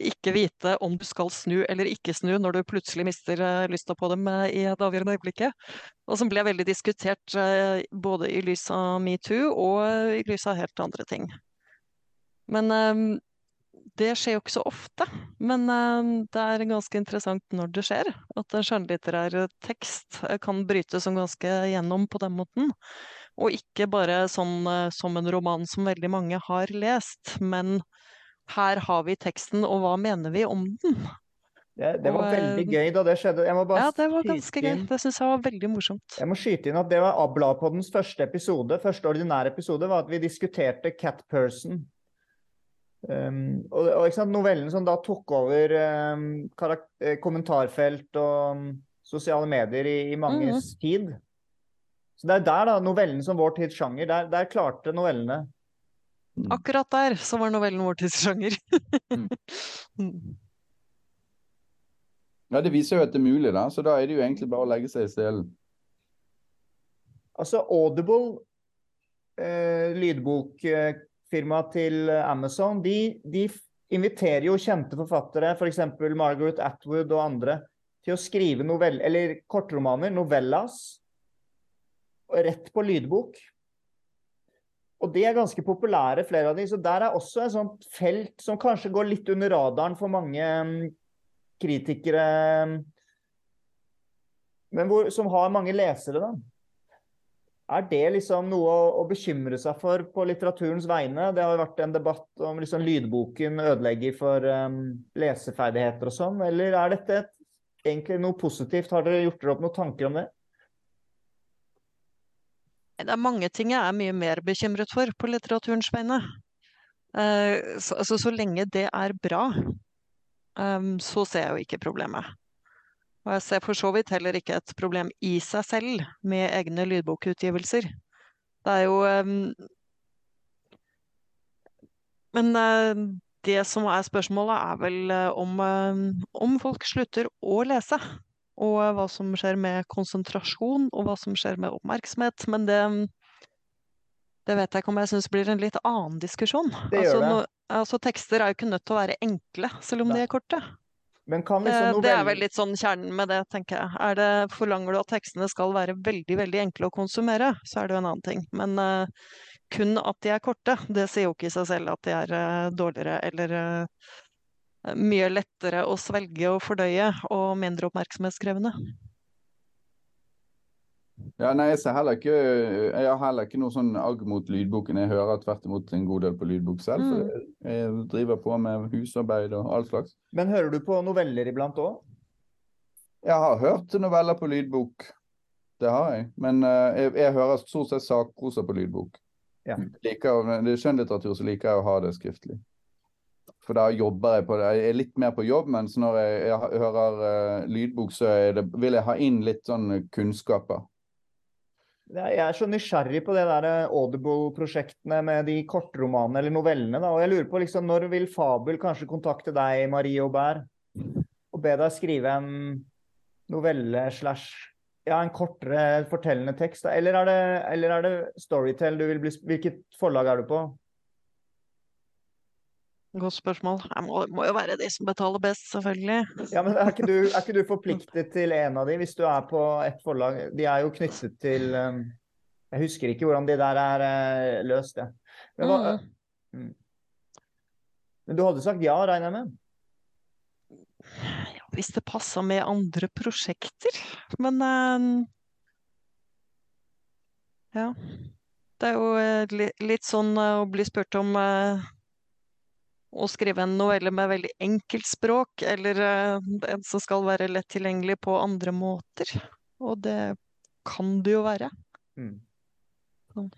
ikke vite om du skal snu eller ikke snu når du plutselig mister eh, lysta på dem eh, i et avgjørende øyeblikket. Og som ble veldig diskutert eh, både i lys av metoo og eh, i lys av helt andre ting. Men eh, det skjer jo ikke så ofte. Men eh, det er ganske interessant når det skjer. At en skjønnlitterær tekst eh, kan brytes som ganske gjennom på den måten. Og ikke bare sånn eh, som en roman som veldig mange har lest, men her har vi teksten, og hva mener vi om den? Det, det var Og, veldig eh, gøy da det skjedde. Jeg må bare Ja, det var ganske gøy. Det syns jeg var veldig morsomt. Jeg må skyte inn at det var Ablapoddens første episode, første ordinære episode, var at vi diskuterte Cat Person. Um, og, og novellen som da tok over um, eh, kommentarfelt og um, sosiale medier i, i manges tid. Så det er der, da, novellen som vår tids sjanger, der, der klarte novellene. Akkurat der så var novellen vår tids sjanger. Mm. [LAUGHS] Mm. Ja, det viser jo at det er mulig, da. Så da er det jo egentlig bare å legge seg i selen. Altså Audible, eh, lydbokfirmaet til Amazon, de, de inviterer jo kjente forfattere, f.eks. Margaret Atwood og andre, til å skrive novell, eller kortromaner, novellas, rett på lydbok. Og de er ganske populære, flere av de. Så der er også et sånt felt som kanskje går litt under radaren for mange mm, kritikere, men hvor, som har mange lesere, da. Er det liksom noe å, å bekymre seg for på litteraturens vegne? Det har jo vært en debatt om liksom lydboken ødelegger for um, leseferdigheter og sånn. Eller er dette et, egentlig noe positivt? Har dere gjort dere opp noen tanker om det? Det er mange ting jeg er mye mer bekymret for på litteraturens vegne. Eh, så, altså, så lenge det er bra, em, så ser jeg jo ikke problemet. Og jeg ser for så vidt heller ikke et problem i seg selv med egne lydbokutgivelser. Det er jo em, Men eh, det som er spørsmålet, er vel eh, om, eh, om folk slutter å lese. Og eh, hva som skjer med konsentrasjon, og hva som skjer med oppmerksomhet. Men det, det vet jeg ikke om jeg syns blir en litt annen diskusjon. Det gjør altså, det. no- altså, tekster er jo ikke nødt til å være enkle, selv om Nei. de er korte. Men kan Det, liksom det er vel litt sånn kjernen med det, tenker jeg. Det, forlanger du at tekstene skal være veldig, veldig enkle å konsumere, så er det jo en annen ting. Men uh, kun at de er korte, det sier jo ikke i seg selv at de er uh, dårligere eller eh, mye lettere å svelge og fordøye og mindre oppmerksomhetskrevende. Ja, nei, jeg, ser heller ikke, jeg har heller ikke noe sånn agg mot lydboken. Jeg hører tvert imot en god del på lydbok selv. Mm. For jeg, jeg driver på med husarbeid og all slags. Men hører du på noveller iblant òg? Jeg har hørt noveller på lydbok. Det har jeg. Men uh, jeg, jeg hører stort sett sakprosa på lydbok. Ja. Liker, det er skjønnlitteratur, så liker jeg å ha det skriftlig. For da jobber jeg på det. Jeg er litt mer på jobb, mens når jeg, jeg hører uh, lydbok, så det, vil jeg ha inn litt sånn kunnskaper. Jeg er så nysgjerrig på det der eh, Audible-prosjektene med de kortromanene eller novellene. Da. Og jeg lurer på liksom, når vil Fabel kanskje kontakte deg, Marie Aubert, og be deg skrive en novelle slash ja, en kortere fortellende tekst? Eller, er det, eller er det Storytel du vil bli Hvilket forlag er du på? Godt spørsmål. Det må, må jo være de som betaler best, selvfølgelig. Ja, men er ikke, du, er ikke du forpliktet til en av de hvis du er på et forlag? De er jo knyttet til um, Jeg husker ikke hvordan de der er eh, løst, jeg. Men, hva, Mm. mm. men du hadde sagt ja, regner jeg med? ja, hvis det passa med andre prosjekter. Men eh, ja. Det er jo eh, li- litt sånn å bli spurt om å skrive en novelle med veldig enkelt språk, eller eh, en som skal være lett tilgjengelig på andre måter. Og det kan det jo være. Mm. Sånn.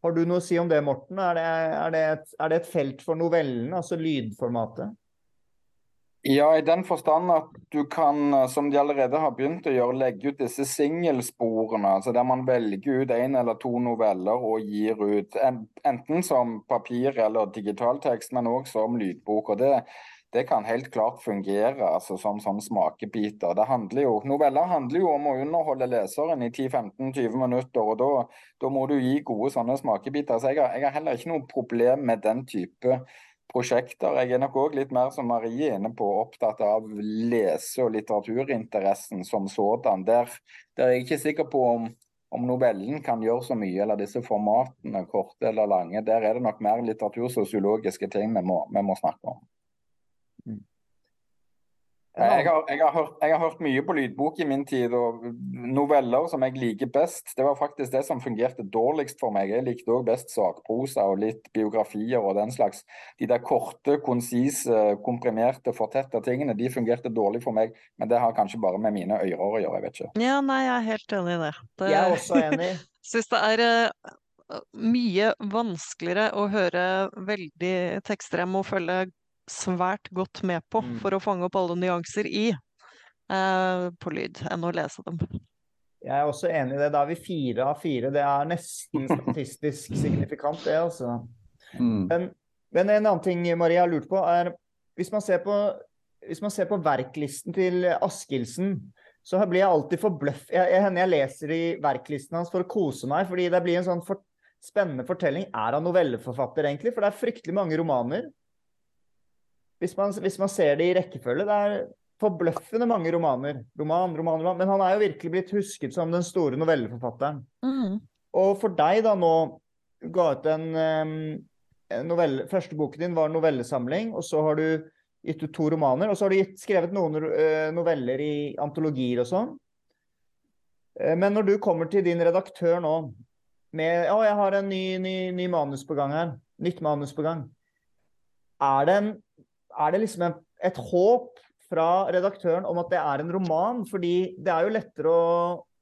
Har du noe å si om det, Morten? Er det, er det, et, er det et felt for novellen, altså lydformatet? Ja, i den forstand at du kan, som de allerede har begynt å gjøre, legge ut disse singelsporene. Altså der man velger ut én eller to noveller og gir ut enten som papir eller digitaltekst, men òg som lydbok. og det, det kan helt klart fungere altså, som, som smakebiter. Handler jo, noveller handler jo om å underholde leseren i 10-15-20 minutter. og da, da må du gi gode sånne smakebiter. Så jeg har, jeg har heller ikke noe problem med den type prosjekter. Jeg er nok òg litt mer som Marie inne på, opptatt av lese- og litteraturinteressen som sådan. Der, der er jeg ikke sikker på om, om novellen kan gjøre så mye, eller disse formatene, korte eller lange. Der er det nok mer litteratursosiologiske ting vi må, vi må snakke om. Jeg har, jeg, har hørt, jeg har, hørt, mye på lydbok i min tid, og noveller som jeg liker best. Det var faktisk det som fungerte dårligst for meg. Jeg likte òg best sakprosa og litt biografier og den slags. De der korte, konsise, komprimerte, fortetta tingene, de fungerte dårlig for meg. Men det har kanskje bare med mine ører å gjøre, jeg vet ikke. Ja, nei, jeg er helt enig i det. det Jeg er også enig. [LAUGHS] Syns det er uh, mye vanskeligere å høre veldig tekster jeg må følge svært godt med på Mm. for å fange opp alle nyanser i eh, på lyd, enn å lese dem. Jeg er også enig i det. Da er vi fire av fire. Det er nesten statistisk signifikant, det, altså. Mm. Men, men en annen ting Maria har lurt på, er hvis man ser på, hvis man ser på verklisten til Askildsen, så blir jeg alltid forbløff... Jeg, jeg, hender jeg leser i verklisten hans for å kose meg, fordi det blir en sånn for, spennende fortelling. Er han novelleforfatter, egentlig? For det er fryktelig mange romaner. Hvis man, hvis man ser det i rekkefølge. Det er forbløffende mange romaner. Roman, roman, roman. Men han er jo virkelig blitt husket som den store novelleforfatteren. Mm. Og for deg da nå ga ut en, en novelle Første boken din var en novellesamling, og så har du gitt ut to romaner. Og så har du gitt, skrevet noen uh, noveller i antologier og sånn. Uh, men når du kommer til din redaktør nå med Å, jeg har en ny, ny, ny manus på gang her. Nytt manus på gang. Er det, en, er det liksom et håp fra redaktøren om at det er en roman? Fordi det er jo lettere å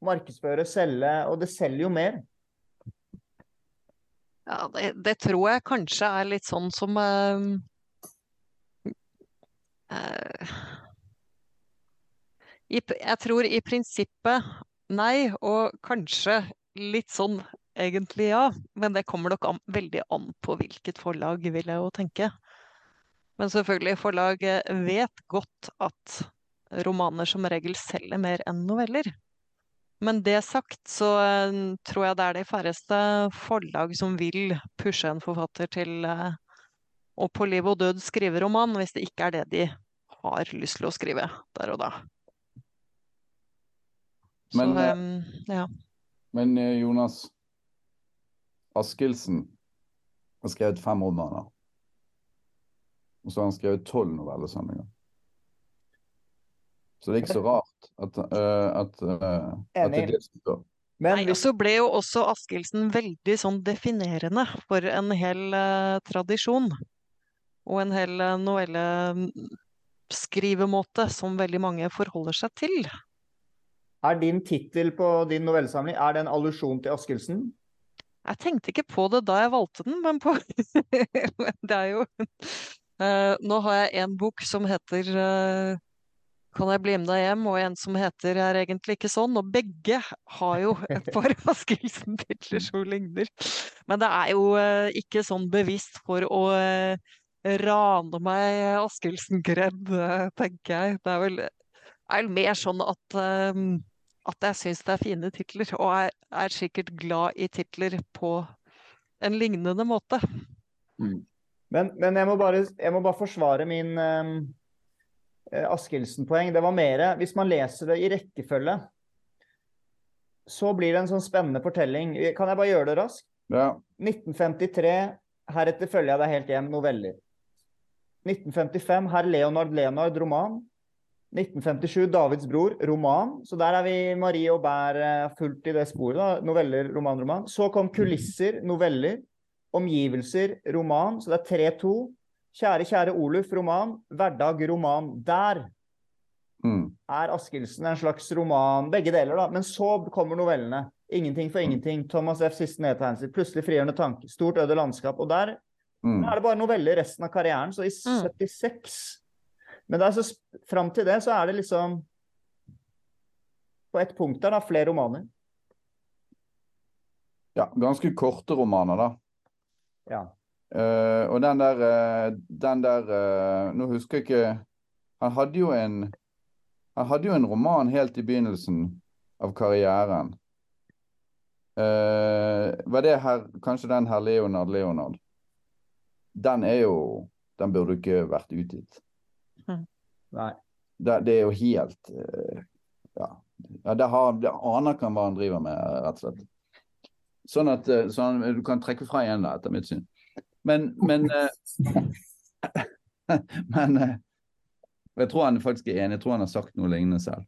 markedsføre, selge, og det selger jo mer. Ja, det, det, tror jeg kanskje er litt sånn som uh, uh, i, Jeg tror i prinsippet nei, og kanskje litt sånn egentlig ja. Men det kommer nok an, veldig an på hvilket forlag, vil jeg jo tenke. Men selvfølgelig, forlag vet godt at romaner som regel selger mer enn noveller. Men det sagt, så tror jeg det er de færreste forlag som vil pushe en forfatter til å på liv og død skrive roman, hvis det ikke er det de har lyst til å skrive der og da. Men, så, um, ja. men Jonas Askildsen har skrevet fem romaner. Og så har han skrevet tolv novellesamlinger. Så det er ikke så rart at, uh, at, uh, at det er det som står. Men Nei, så ble jo også Askildsen veldig sånn definerende for en hel uh, tradisjon. Og en hel novelleskrivemåte som veldig mange forholder seg til. Er din tittel på din novellesamling er det en allusjon til Askildsen? Jeg tenkte ikke på det da jeg valgte den, men på [LAUGHS] Det er jo Nå har jeg en bok som heter uh, Kan jeg bli med deg hjem? Og en som heter Er egentlig ikke sånn. Og begge har jo et [LAUGHS] par Askildsen-titler som ligner. Men det er jo uh, ikke sånn bevisst for å rane meg Askildsen-kred, tenker jeg. Det er vel, er vel mer sånn at at jeg syns det er fine titler, og jeg er sikkert glad i titler på en lignende måte. Mm. Men, men jeg, må bare, jeg, må bare, forsvare min um, Askildsen-poeng. Det var mer Hvis man leser det i rekkefølge, så blir det en sånn spennende fortelling. Kan jeg bare gjøre det raskt? Ja. 1953. Heretter følger jeg deg helt hjem. Noveller. 1955 Herr Leonard Leonard, roman. 1957 Davids bror, roman. Så der er vi Marie og Bær fullt i det sporet. da, Noveller, roman, roman. Så kom Kulisser, noveller. Omgivelser, roman. Så det er 3-2. Kjære, kjære Oluf, roman. Hverdag, roman. Der Mm. er Askildsen en slags roman. Begge deler, da. Men så kommer novellene. 'Ingenting for ingenting', Thomas F. Siste nedtegnelser, 'Plutselig frigjørende tanke', 'Stort øde landskap'. Og der Mm. er det bare noveller resten av karrieren. Så i Mm. 76 Men det er så, fram til det så er det liksom På ett punkt der, da, flere romaner. Ja, ganske korte romaner, da. Ja. Uh, og den der, eh, den der uh, Nå husker jeg ikke Han hadde jo en Han hadde jo en roman helt i begynnelsen av karrieren. Uh, var det her Kanskje den her Leonard Leonard? Den er jo Den burde ikke vært utgitt. Nei. Det, det er jo helt uh, Ja. ja det, har, det aner ikke hva han driver med, rett og slett. Sånn at sånn, du kan trekke fra igjen da, etter mitt syn. Men, men eh, [LAUGHS] Men eh, Jeg tror han faktisk er enig. Jeg tror han har sagt noe lignende selv.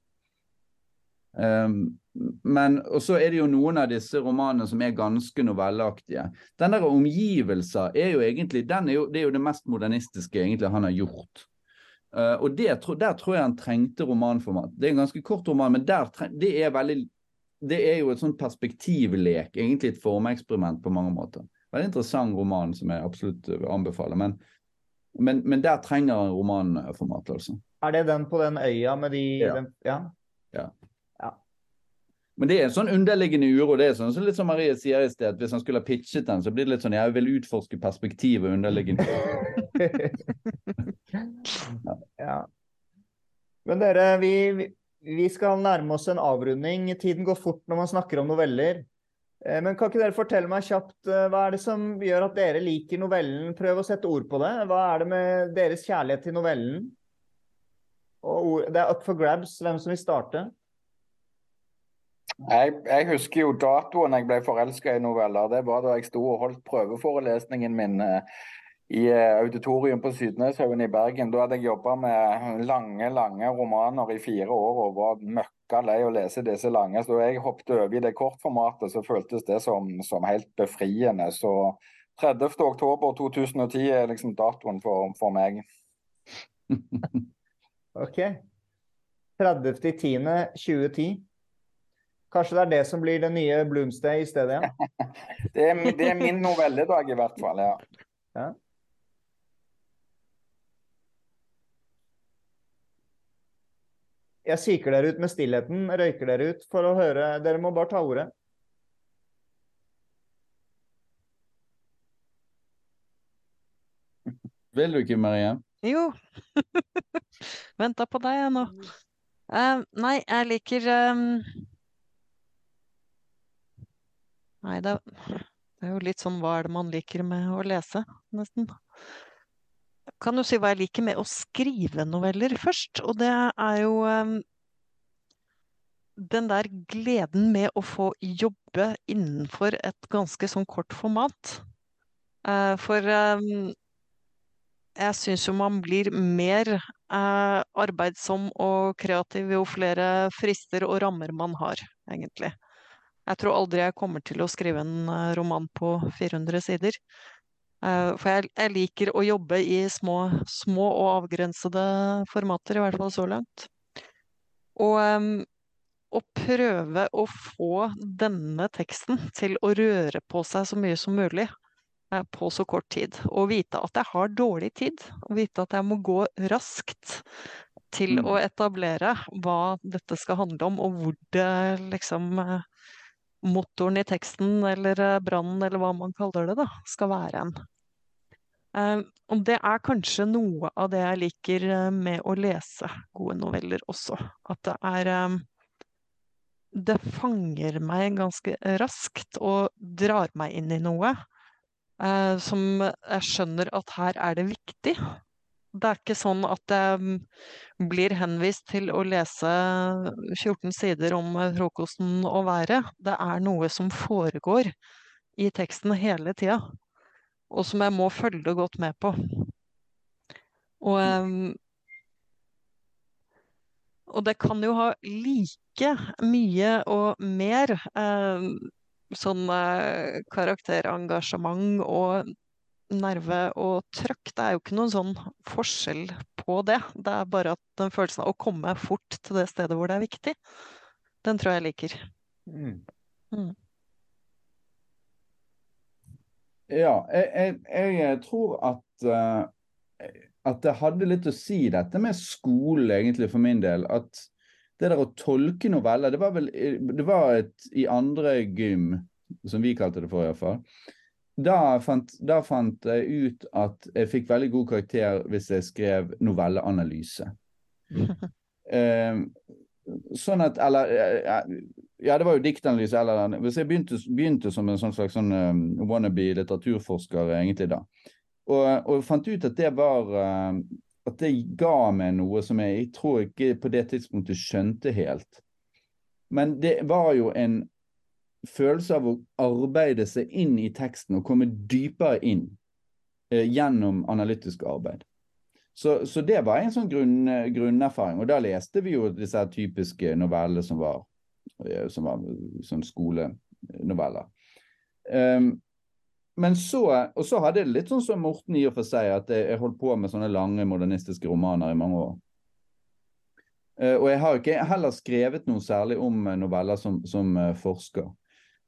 Um, men og så er det jo noen av disse romanene som er ganske novelleaktige. Den der omgivelser er jo egentlig er jo, Det er jo det mest modernistiske egentlig han har gjort. Uh, og det, der tror jeg han trengte romanformat. Det er en ganske kort roman, men der, det er veldig Det er jo et sånn perspektivlek, egentlig et formeksperiment på mange måter. Veldig interessant roman som jeg absolutt anbefaler. Men, men, men der trenger han romanformat, altså. Er det den på den øya med de Ja. Den, ja? Men det er en sånn underliggende uro. det er sånn, så Litt som Marie sier i sted, at hvis han skulle ha pitchet den, så blir det litt sånn jeg vil utforske perspektivet underliggende [LAUGHS] ja. Men dere, vi, vi- skal nærme oss en avrunding. Tiden går fort når man snakker om noveller. Eh, Men kan ikke dere fortelle meg kjapt eh, hva er det som gjør at dere liker novellen? Prøv å sette ord på det. Hva er det med deres kjærlighet til novellen? Og det er up for grabs hvem som vil starte. Jeg, jeg husker jo datoen jeg ble forelska i noveller. Det var da jeg sto og holdt prøveforelesningen min eh, i eh, auditorium på Sydneshaugen i Bergen. Da hadde jeg jobba med lange, lange romaner i fire år og var møkka lei å lese disse lange. Så da jeg hoppet over i det kortformatet, så føltes det som, som helt befriende. Så 30. oktober 2010 er liksom datoen for, for meg. [LAUGHS] Ok. 30.10.2010. Kanskje det er det som blir det nye Bloomsday i stedet Ja? [LAUGHS] Det er, det er min novelledag i hvert fall. ja. Jeg kikker dere ut med stillheten, røyker dere ut for å høre Dere må bare ta ordet. Vil du ikke, Marie? Jo. [LAUGHS] Venta på deg, jeg nå. Uh, nei, jeg liker um... Nei, det, er- det er jo litt sånn hva er det man liker med å lese, nesten. Kan jo si hva jeg liker med å skrive noveller først? Og det er jo um, den der gleden med å få jobbe innenfor et ganske sånn kort format. Uh, for um, jeg syns jo man blir mer uh, arbeidsom og kreativ jo flere frister og rammer man har, egentlig. Jeg tror aldri jeg kommer til å skrive en eh, roman på 400 sider. Eh, for jeg, jeg liker å jobbe i små, små og avgrensede formater, i hvert fall så langt. Og å prøve å få denne teksten til å røre på seg så mye som mulig eh, på så kort tid. Og vite at jeg har dårlig tid. Og vite at jeg må gå raskt til Mm. å etablere hva dette skal handle om, og hvor det liksom eh, motoren i teksten, eller eh, brannen, eller hva man kaller det, da, skal være en. Eh, og det er kanskje noe av det jeg liker eh, med å lese gode noveller også. At det er um, Det fanger meg ganske raskt og drar meg inn i noe uh, som jeg skjønner at her er det viktig. Det er ikke sånn at jeg mm, blir henvist til å lese 14 sider om eh, frokosten og været. Det er noe som foregår i teksten hele tida. og som jeg må følge godt med på. Og, og det kan jo ha like mye og mer em, sånn eh, karakterengasjement og nerve og trøkk. Det er jo ikke noen sånn forskjell på det. Det er bare at den følelsen av å komme fort til det stedet hvor det er viktig, den tror jeg liker. Mm. Ja, jeg, jeg, jeg tror at, uh, at det hadde litt å si, dette med skole, egentlig, for min del. At det der å tolke noveller Det var vel det var et i andre gym, som vi kalte det for, iallfall. Da fant, da fant jeg ut at jeg fikk veldig god karakter hvis jeg skrev novelleanalyse. [LAUGHS] Eh, sånn at Eller ja, det var jo diktanalyse. Eller, hvis jeg begynte, begynte som en sånn slags sånn, um, wannabe litteraturforsker egentlig da. Og, og fant ut at det var uh, At det ga meg noe som jeg, jeg tror ikke på det tidspunktet skjønte helt. Men det var jo en følelse av å arbeide seg inn i teksten og komme dypere inn eh, gjennom analytisk arbeid. Så, så, det var en sånn grunn, grunnerfaring. Og da leste vi jo disse typiske novellene som var, eh, som var sånn skolenoveller. Um, men så, og så hadde jeg litt sånn som Morten i og for seg, at jeg, jeg holdt på med sånne lange modernistiske romaner i mange år. Uh, og jeg har ikke heller skrevet noe særlig om noveller som, som uh, forsker.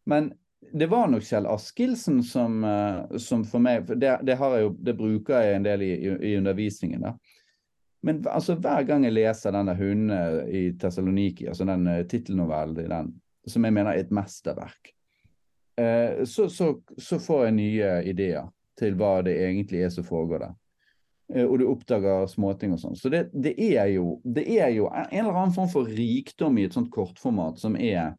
Men det var nok Kjell Askildsen som, uh, som for meg for det, det, jo, det, bruker jeg en del i, i, i undervisningen. da. Men altså, hver gang jeg leser denne 'Hundene i Tessaloniki', altså den uh, tittelnovellen i den, som jeg mener er et mesterverk, uh, så, så, så, får jeg nye ideer til hva det egentlig er som foregår der. Uh, og du oppdager småting og sånn. Så det, det, er jo, det er jo en eller annen form for rikdom i et sånt kortformat som er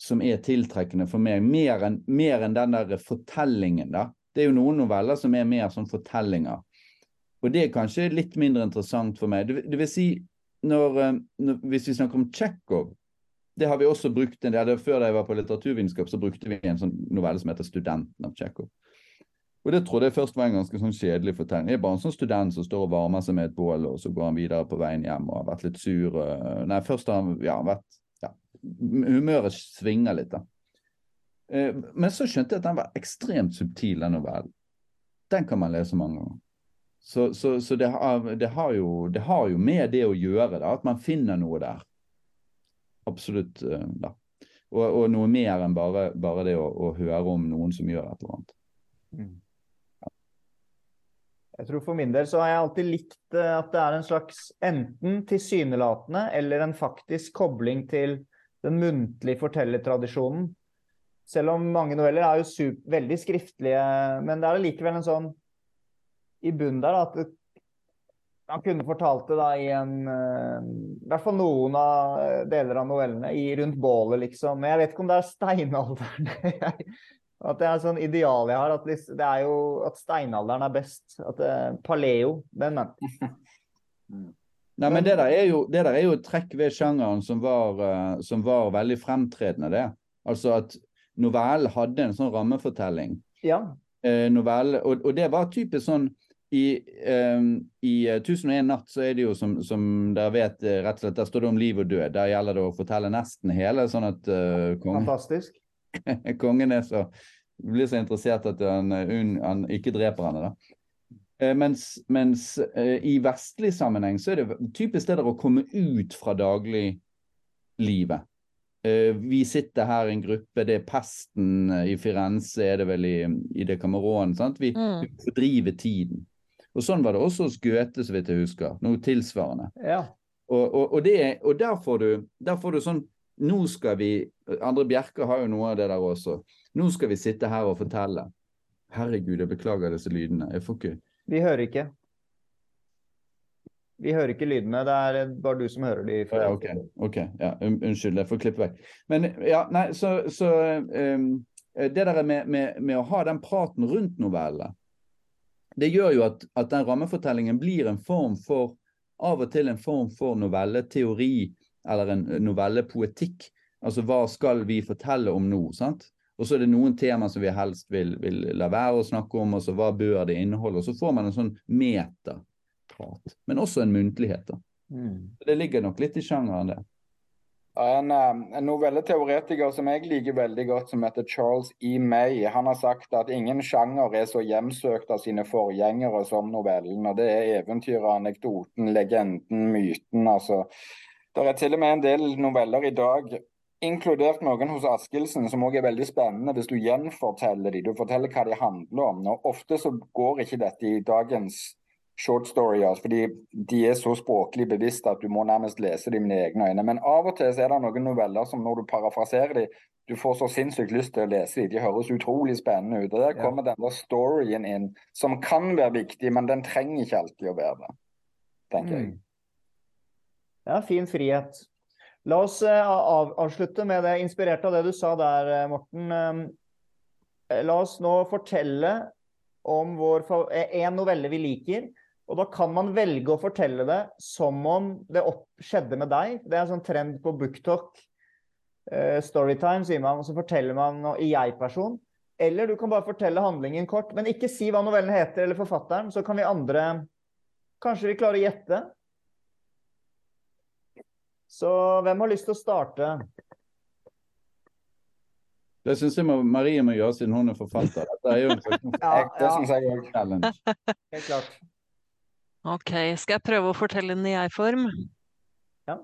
som er tiltrekkende for meg, mer enn, mer enn den der fortellingen. da. Det er jo noen noveller som er mer som fortellinger. Og det er kanskje litt mindre interessant for meg. Det, det vil si, når, eh, når, hvis vi snakker om Tsjekhov, det har vi også brukt en del. Før jeg var på litteraturvitenskap, så brukte vi en sånn novelle som heter 'Studenten' av Tsjekhov. Og det trodde jeg først var en ganske sånn kjedelig fortelling. Det er bare en sånn student som står og varmer seg med et bål, og så går han videre på veien hjem og har vært litt sur. Nei, først har han ja, vært humøret svinger litt, da. Eh, men så skjønte jeg at den var ekstremt subtil, den novellen. Den kan man lese mange ganger. Så, så, så det, har, det, har jo, det, har, jo, med det å gjøre, da, at man finner noe der. Absolutt. Eh, da. Og, og noe mer enn bare, bare det å, å, høre om noen som gjør et eller annet. Mm. Jeg tror For min del så har jeg alltid likt eh, at det er en slags enten tilsynelatende eller en faktisk kobling til den muntlige fortellertradisjonen. Selv om mange noveller er jo super, veldig skriftlige, men det er likevel en sånn i bunnen der at han kunne fortalt det da i en uh, I hvert fall noen av eh, deler av novellene i rundt bålet, liksom. Men jeg vet ikke om det er steinalderen. [LAUGHS] at det er sånn ideal jeg har. At det er jo at steinalderen er best. At det, paleo. Men, [LAUGHS] men. Nei, men det der, er jo, det der er jo et trekk ved sjangeren som var, uh, som var veldig fremtredende, det. Altså at novellen hadde en sånn rammefortelling. Ja. Uh, novelle, og, og, det var typisk sånn i, um, i uh, 1001 natt så er det jo som, som dere vet, rett og slett, der står det om liv og død. Der gjelder det å fortelle nesten hele, sånn at uh, kongen, Fantastisk. [LAUGHS] kongen er så, blir så interessert at han, han ikke dreper henne. da. Eh, mens, mens eh, i vestlig sammenheng så er det typisk det der å komme ut fra dagliglivet. Eh, vi sitter her i en gruppe, det er pesten i Firenze, er det vel i, i Decameron. Sant? Vi, mm. fordriver tiden. Og Sånn var det også hos Goethe, så vidt jeg husker. Noe tilsvarende. Ja. Og, og, og, det, og der, får du, der får du sånn Nå skal vi Andre Bjerke har jo noe av det der også. Nå skal vi sitte her og fortelle. Herregud, jeg beklager disse lydene. Jeg får ikke vi hører ikke. Vi hører ikke lydene. Det er bare du som hører de. Ja, ok, okay Ja, unnskyld, jeg får klippe vekk. Men ja, nei, så, så um, Det der med, med, med, å ha den praten rundt novellene, det gjør jo at, at, den rammefortellingen blir en form for Av og til en form for novelleteori eller en novellepoetikk. Altså hva skal vi fortelle om nå? sant? Og så er det noen tema som vi helst vil, vil la være å snakke om, og så hva bør det inneholde? Og så får man en sånn metaprat, men også en muntlighet. da. Mm. Det ligger nok litt i sjangeren, det. En, eh, en novelleteoretiker som jeg liker veldig godt, som heter Charles E. May, han har sagt at ingen sjanger er så hjemsøkt av sine forgjengere som novellen. og Det er eventyret, anekdoten, legenden, myten. altså. Det er til og med en del noveller i dag, inkludert noen hos Askildsen, som også er veldig spennende hvis du gjenforteller de. Du forteller hva de handler om. og Ofte så går ikke dette i dagens short stories, fordi de er så språklig bevisste at du må nærmest lese dem med egne øyne. Men av og til så er det noen noveller som når du parafraserer dem, du får så sinnssykt lyst til å lese dem. De høres utrolig spennende ut. og Der Ja. kommer den der storyen inn, som kan være viktig, men den trenger ikke alltid å være det, tenker jeg. Ja, fin frihet. La oss eh, avslutte med det, inspirerte av det du sa der, eh, Morten. Eh, La oss nå fortelle om vår, en novelle vi liker. Og da kan man velge å fortelle det som om det skjedde med deg. Det er en sånn trend på BookTalk. Storytime, sier man, og så forteller man noe i jeg-person. Eller du kan bare fortelle handlingen kort, men ikke si hva novellen heter eller forfatteren, så kan vi andre Kanskje vi klarer å gjette? Så hvem har lyst til å starte? Det syns jeg Marie må gjøre siden hun er forfatter. Dette er jo en slags ja, det synes jeg en challenge. [LAUGHS] helt klart. Ok, skal jeg prøve å fortelle den i jeg-form? Ja.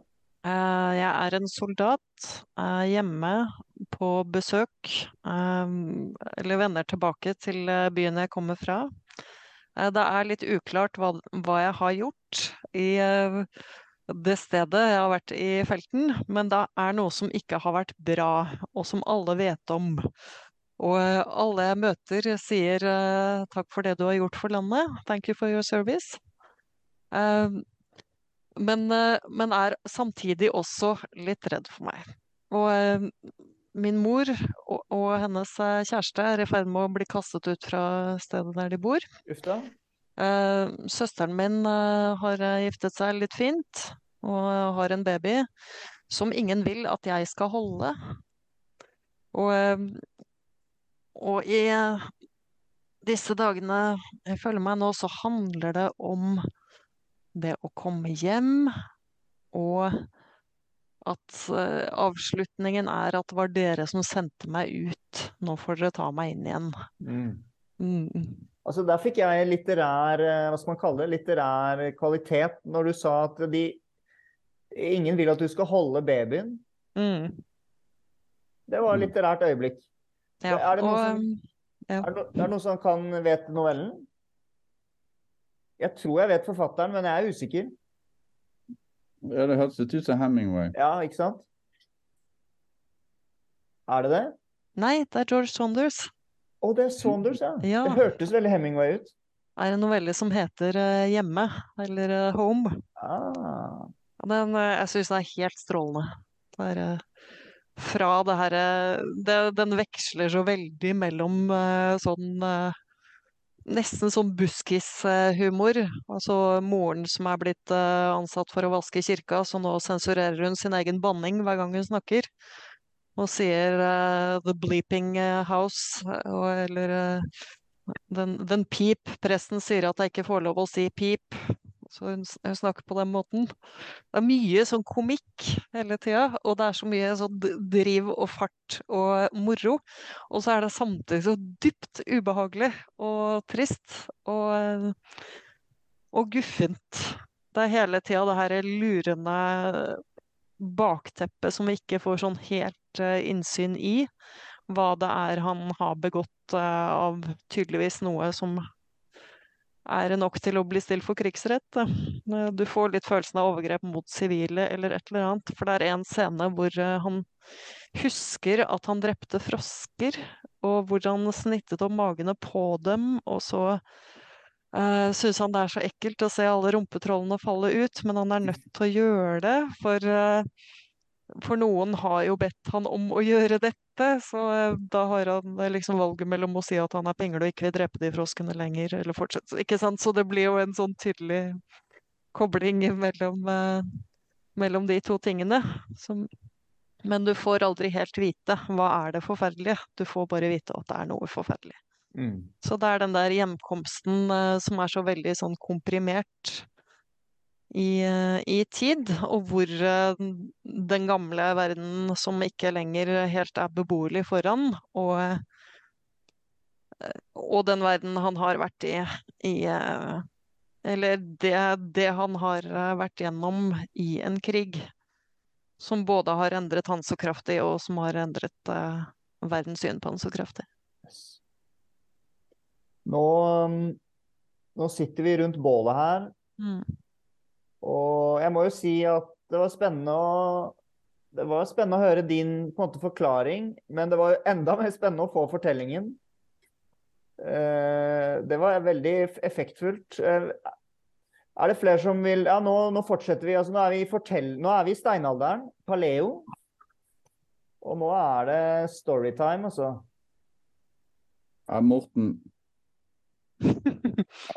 Eh, jeg er en soldat eh, hjemme på besøk, eh, eller vender tilbake til byen jeg kommer fra. Eh, det er litt uklart hva, hva jeg har gjort i det stedet jeg har vært i felten, men det er noe som ikke har vært bra, og som alle vet om. Og eh, alle jeg møter sier eh, takk for det du har gjort for landet, thank you for your service. Eh, men, men er samtidig også litt redd for meg. Og min mor og, og hennes kjæreste er i ferd med å bli kastet ut fra stedet der de bor. Eh, søsteren min eh, har eh, giftet seg litt fint og eh, har en baby som ingen vil at jeg skal holde. Og, eh, og i eh, disse dagene jeg føler meg nå, så handler det om det å komme hjem, og at eh, avslutningen er at det var dere som sendte meg ut. Nå får dere ta meg inn igjen. Mm. Mm. Altså, der fikk jeg litterær, eh, hva skal man kalle det, litterær kvalitet når du sa at de Ingen vil at du skal holde babyen. Mm. Det var et Mm. litterært øyeblikk. Ja, Er det noen og som- um, ja. Er det, er det noen som kan vet novellen? Jeg tror jeg vet forfatteren, men jeg er usikker. Ja, det hørtes ut som Hemingway. Ja, ikke sant? Er det det? Nei, det er George Saunders. Å, det er Saunders, ja. Ja. Det hørtes veldig Hemingway ut. Er en novelle som heter uh, Hjemme, eller uh, Home. Ah. Den, uh, jeg syns den er helt strålende. Det er, fra det herre det, Den veksler så veldig mellom sånn Nesten sånn buskishumor. Altså moren som er blitt ansatt for å vaske kirka, så nå sensurerer hun sin egen banning hver gang hun snakker. Og sier uh, 'the bleeping eh, house', eh, og, eller den, den pip. Presten sier at jeg ikke får lov å si pip. Så hun, hun snakker på den måten. Det er mye sånn komikk hele tida, og det er så mye sånn driv og fart og moro. Og så er det samtidig så dypt ubehagelig og trist og, og guffent. Det er hele tida det her lurende bakteppet som vi ikke får sånn helt eh, innsyn i. Hva det er han har begått eh, av tydeligvis noe som er nok til å bli stilt for krigsrett. Eh, Du får litt følelsen av overgrep mot sivile eller et eller annet. For det er en scene hvor han husker at han drepte frosker, og hvor han snittet opp magene på dem, og så uh, syns han det er så ekkelt å se alle rumpetrollene falle ut, men han er nødt [LAUGHS] til å gjøre det, for uh, for noen har jo bedt han om å gjøre dette, så uh, da har han eh, liksom valget mellom å si at han er pingle og ikke vil drepe de froskene lenger, eller fortsette. Ikke sant? Så det blir jo en sånn tydelig kobling mellom, eh, mellom de to tingene. Som Men du får aldri helt vite hva er det forferdelige. Du får bare vite at det er noe forferdelig. Mm. Så det er den der hjemkomsten uh, som er så veldig sånn komprimert i, uh, i tid, og hvor uh, den gamle verden som ikke lenger helt er beboelig foran, og, og den verden han har vært i, i Eller det, det han har vært gjennom i en krig, som både har endret han så kraftig, og som har endret verdens syn på han så kraftig. Nå, um, nå sitter vi rundt bålet her, Mm. og jeg må jo si at det var spennende å det var spennende å høre din på en måte, forklaring, men det var enda mer spennende å få fortellingen. Eh, det var veldig effektfullt. Eh, er det flere som vil Ja, nå, nå fortsetter vi. Altså, nå, er vi fortell... nå er vi i steinalderen, paleo. Og nå er det storytime, altså. Ja, Morten.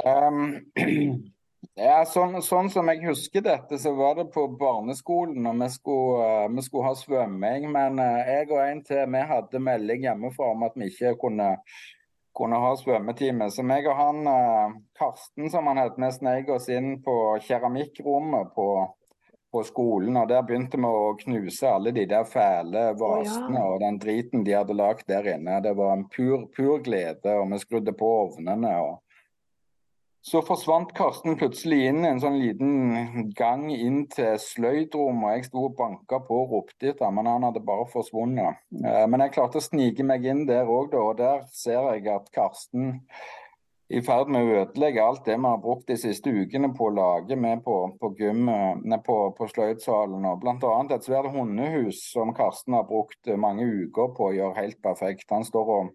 Um, [CLEARS THROAT] ja, sånn, sånn som jeg husker dette, så var det på barneskolen og vi skulle, eh, vi skulle ha svømming. Men eh, jeg og en til vi hadde melding hjemmefra om at vi ikke kunne, kunne ha svømmetime. Så meg og han, eh, Karsten som han het, vi sneik oss inn på keramikkrommet på, på skolen. Og der begynte vi å knuse alle de der fæle vasene og den driten de hadde lagd der inne. Det var en pur, pur glede, og vi skrudde på ovnene. og så forsvant Karsten plutselig inn en sånn liten gang inn til sløydrommet. Jeg sto og banka på og ropte etter men han hadde bare forsvunnet. Eh, Men jeg klarte å snike meg inn der òg, og der ser jeg at Karsten i ferd med å ødelegge alt det vi har brukt de siste ukene på å lage med på, på på, på sløydsalen. og Bl.a. et svært hundehus som Karsten har brukt mange uker på å gjøre helt perfekt. Han står og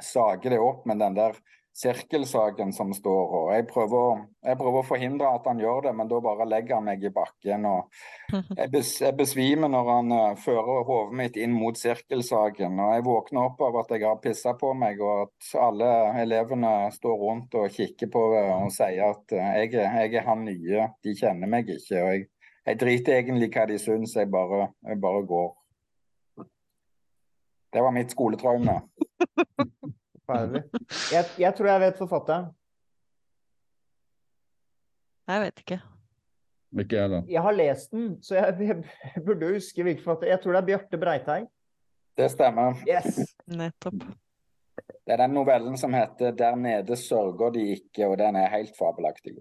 sager det opp med den der sirkelsagen som står. og jeg prøver, jeg prøver å forhindre at han gjør det, men da bare legger han meg i bakken. og [LAUGHS] Jeg, bes, jeg besvimer når han uh, fører hodet mitt inn mot sirkelsaken. og Jeg våkner opp av at jeg har pissa på meg, og at alle elevene står rundt og kikker på det og sier at uh, jeg, jeg er han nye. De kjenner meg ikke. og Jeg, jeg driter egentlig hva de syns, jeg bare, jeg bare går. Det var mitt skoletraume. [LAUGHS] Forferdelig. Jeg, jeg tror jeg vet forfatteren. Jeg vet ikke. Ikke da? Jeg har lest den, så jeg, [LAUGHS] jeg burde jo huske hvilken forfatter. Jeg tror det er Bjarte Breiteig. Det stemmer. Yes! Nettopp. Det er den novellen som heter 'Der nede sørger de ikke', og den er helt fabelaktig.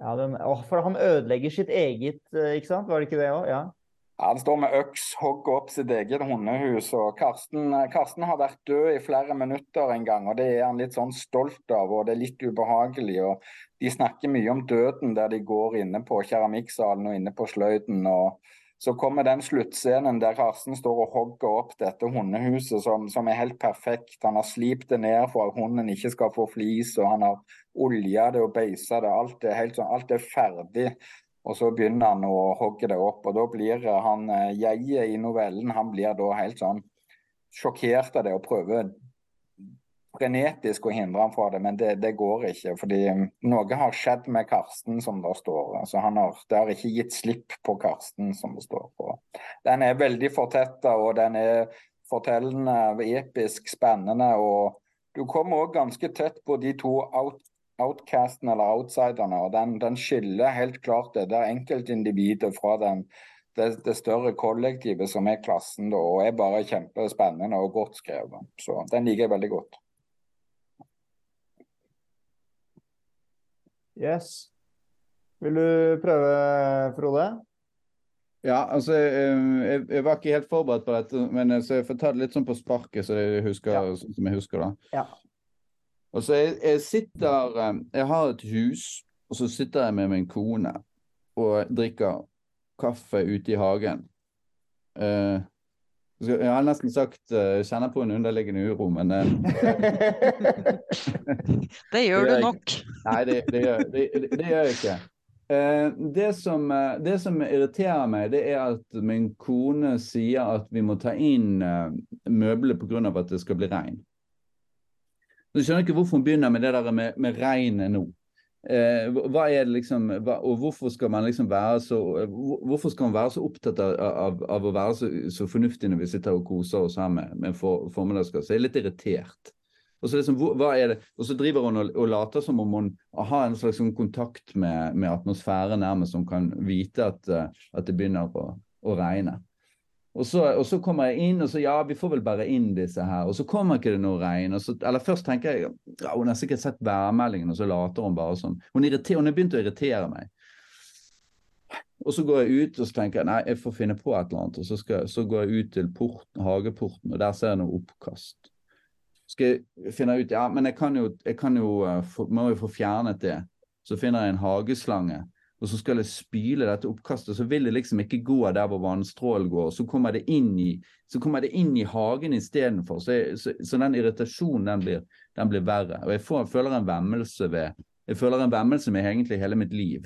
Ja, den, å, for han ødelegger sitt eget, eh, ikke sant? Var det ikke det òg? Ja. Han står med øks, hogger opp sitt eget hundehus. og Karsten, Karsten har vært død i flere minutter en gang, og det er han litt sånn stolt av. og Det er litt ubehagelig. og De snakker mye om døden der de går inne på keramikksalen og inne på sløyden. og Så kommer den sluttscenen der Karsten står og hogger opp dette hundehuset som, som er helt perfekt. Han har slipt det ned for at hunden ikke skal få flis, og han har olja det og beisa det. Alt er, helt sånn, alt er ferdig. Og så begynner han å hogge det opp, og da blir han eh, jeget i novellen han blir da helt sånn sjokkert av det og prøver frenetisk å hindre han fra det, men det, det går ikke. Fordi mm, noe har skjedd med Karsten, som det står. Altså har, det har ikke gitt slipp på Karsten, som det står. på. Den er veldig fortetta, og den er fortellende, episk, spennende. og du kommer òg ganske tett på de to out, outcastene eller outsiderne. og Den, den skiller helt klart det der enkeltindividet fra den, det, det større kollektivet som er klassen, da, og er bare kjempespennende og godt skrevet. Så den liker jeg veldig godt. Yes. Vil du prøve, Frode? Ja, altså eh, jeg, jeg var ikke helt forberedt på dette, men eh, så jeg får ta det litt sånn på sparket, så jeg husker, Ja. sånn som jeg husker det. Ja. Og så jeg, jeg sitter eh, Jeg har et hus, og så sitter jeg med min kone og drikker kaffe ute i hagen. Uh, jeg har nesten sagt uh, jeg kjenner på en underliggende uro, men uh, [LAUGHS] Det gjør Det du nok. [LAUGHS] Nei, det, det, gjør, det, det, det gjør jeg ikke. Uh, det, som, det som irriterer meg, det er at min kone sier at vi må ta inn uh, møblene pga. at det skal bli regn. Jeg skjønner ikke hvorfor hun begynner med det der med, med regnet nå. Eh, hva er det liksom, hva, og hvorfor skal man liksom være så Hvorfor skal man være så opptatt av, av, av å være så, så fornuftig når vi sitter og koser oss her med, med for, formiddagskaffe? Jeg er litt irritert. Og så, liksom, hva er det? og så driver hun og, og later som om hun har en slags sånn kontakt med, med atmosfæren nærmest, som kan vite at, at det begynner å, å regne. Og så, og så kommer jeg inn, og så ja, vi får vel bare inn disse her. Og så kommer ikke det noe regn. Så, eller først tenker jeg ja, hun har sikkert sett værmeldingen, og så later hun bare sånn. Hun, irriter, hun er begynt å irritere meg. Og så går jeg ut og så tenker jeg, nei, jeg får finne på et eller annet. Og så, skal, så går jeg ut til porten, hageporten, og der ser jeg noe oppkast. Skal jeg finne ut Ja, men jeg kan jo, jeg kan jo eh, må jo få fjernet det. Så finner jeg en hageslange og så skal jeg spyle dette oppkastet, så vil det liksom ikke gå der hvor vannstrålen går. Så kommer det inn i, så det inn i hagen istedenfor. Så, jeg- så, så den irritasjonen den blir, den blir verre. Og jeg får, føler en vemmelse ved Jeg føler en vemmelse med egentlig hele mitt liv.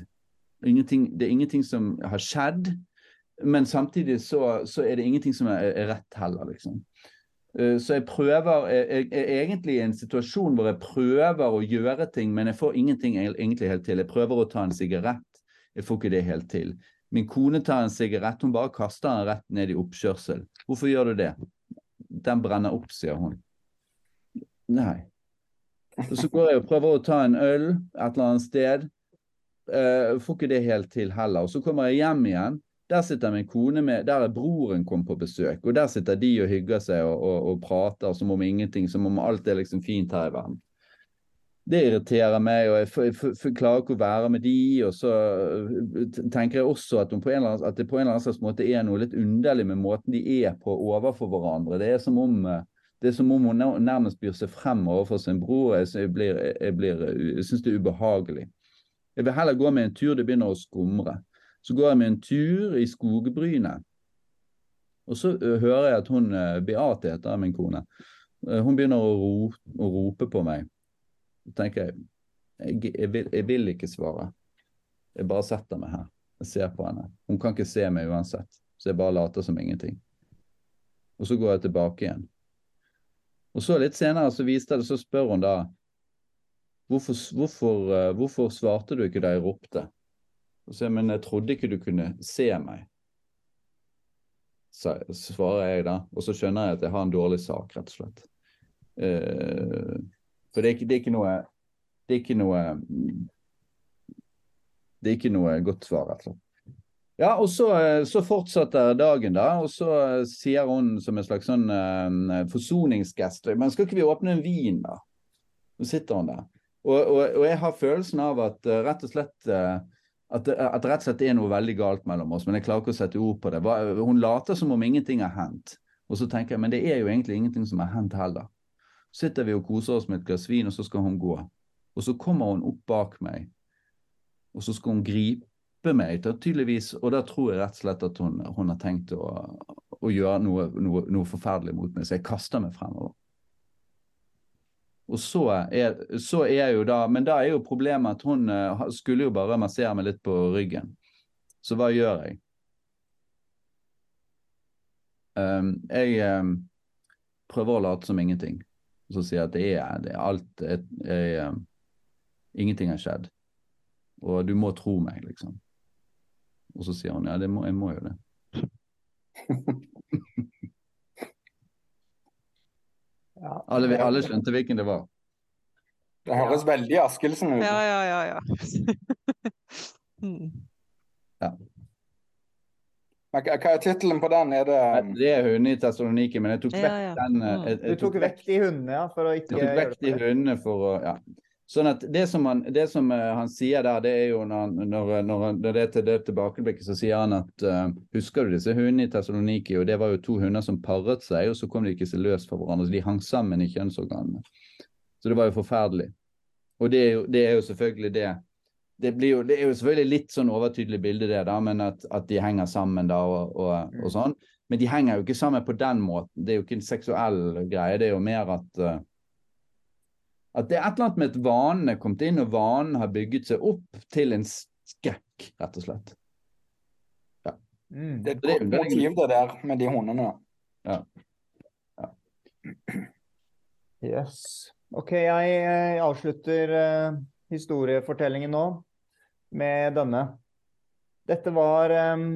Ingenting, det er ingenting som har skjedd, men samtidig så, så er det ingenting som er, er rett heller, liksom. Eh, Så jeg prøver jeg, jeg er egentlig i en situasjon hvor jeg prøver å gjøre ting, men jeg får ingenting egentlig helt til. Jeg prøver å ta en sigarett, jeg får ikke det helt til. Min kone tar en sigarett, hun bare kaster den rett ned i oppkjørsel. Hvorfor gjør du det? Den brenner opp, sier hun. Nei. Og så går jeg og prøver å ta en øl et eller annet sted. Uh, får ikke det helt til heller. Og så kommer jeg hjem igjen. Der sitter min kone med, der er broren kom på besøk, og der sitter de og hygger seg og, og, og prater som om ingenting, som om alt er liksom fint her i verden. Det irriterer meg, og jeg, jeg, f- klarer ikke å være med de, og så øh, tenker jeg også at, på annen, at det på en eller annen slags måte er noe litt underlig med måten de er på overfor hverandre. Det er som om, øh, er som om hun nærmest byr seg frem overfor sin bror. Jeg, jeg, blir, jeg, blir, jeg syns det er ubehagelig. Jeg vil heller gå med en tur det begynner å skumre. Så går jeg med en tur i skogbrynet. Og så hører jeg at hun Beate heter min kone. Hun begynner å rope på meg. Så tenker jeg jeg, jeg, vil, jeg vil ikke svare. Jeg bare setter meg her. Jeg ser på henne. Hun kan ikke se meg uansett, så jeg bare later som ingenting. Og så går jeg tilbake igjen. Og så litt senere så viste det, så spør hun da hvorfor, hvorfor, hvorfor svarte du ikke da jeg ropte? Og så, men jeg trodde ikke du kunne se meg. Så svarer jeg da, og så skjønner jeg at jeg har en dårlig sak, rett og slett. Eh, for det er, ikke, det er ikke noe Det er ikke noe Det er ikke noe godt svar, altså. Ja, og så, så fortsetter dagen, da, og så eh, sier hun som en slags sånn eh, forsoningsgest Men skal ikke vi åpne en vin, da? Så sitter hun der. Og, og, og jeg har følelsen av at uh, rett og slett uh, at at rett og slett er noe veldig galt mellom oss, men jeg klarer ikke å sette ord på det. Hva- Hun later som om ingenting har hendt. Og så tenker jeg, men det er jo egentlig ingenting som har hendt heller. Sitter vi og koser oss med et glass vin, og så skal hun gå. Og så kommer hun opp bak meg, og så skal hun gripe meg, tydeligvis. Og da tror jeg rett og slett at hun, hun har tenkt å, å gjøre noe, noe, noe forferdelig mot meg, så jeg kaster meg fremover. Og så er, så er jo da Men da er jo problemet at hun eh, skulle jo bare massere meg litt på ryggen. Så hva gjør jeg? Um, jeg um, prøver å late som ingenting. Og så sier jeg at det er, det er alt er, er, um, Ingenting har skjedd. Og du må tro meg, liksom. Og så sier hun ja, det må, jeg må jo det. [LAUGHS] Ja. Alle, alle skjønte hvilken det var. Det høres veldig Askildsen ut. Ja, ja, ja, ja. [LAUGHS] Mm. Men hva er tittelen på den? Er det um, Det er hundene i Tessaloniki, men jeg tok Ja, vekk ja. den. eh, Mm. Jeg, Du tok, tok vekk de hundene, ja, for å ikke Jeg tok vekk de det. hundene for å ja. Sånn at Det som han, det som eh, han sier der, det er jo når, når, når, når det er til det tilbakeblikket, så sier han at uh, Husker du disse hundene i Tessaloniki? Og det var jo to hunder som paret seg, og så kom de ikke seg løs fra hverandre. så De hang sammen i kjønnsorganene. Så det var jo forferdelig. Og det er jo, det er jo selvfølgelig det det, blir jo, det er jo selvfølgelig litt sånn overtydelig bilde, det, da, men at, at de henger sammen da og, og, og sånn. Men de henger jo ikke sammen på den måten. Det er jo ikke en seksuell greie. Det er jo mer at eh, at det er et eller annet med at vanen er kommet inn, og vanen har bygget seg opp til en skrekk, rett og slett. Mm. Det er et godt motiv det der med de hundene. Yes. OK, jeg, jeg avslutter uh, historiefortellingen nå, med denne. Dette var um,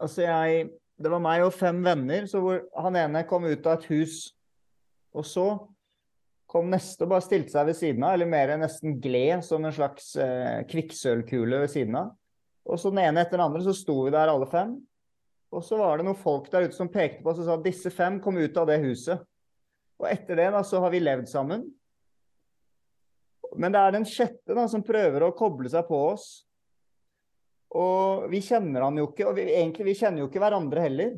Altså, jeg Det var meg og fem venner, så hvor han ene kom ut av et hus, og så kom neste og bare stilte seg ved siden av, eller mer nesten gled som en slags eh, kvikksølvkule ved siden av. Og så den ene etter den andre så sto vi der alle fem. Og så var det noen folk der ute som pekte på oss og sa at disse fem kom ut av det huset. Og etter det da, så har vi levd sammen. Men det er den sjette da, som prøver å koble seg på oss. Og vi kjenner han jo ikke, og vi, egentlig vi kjenner jo ikke hverandre heller.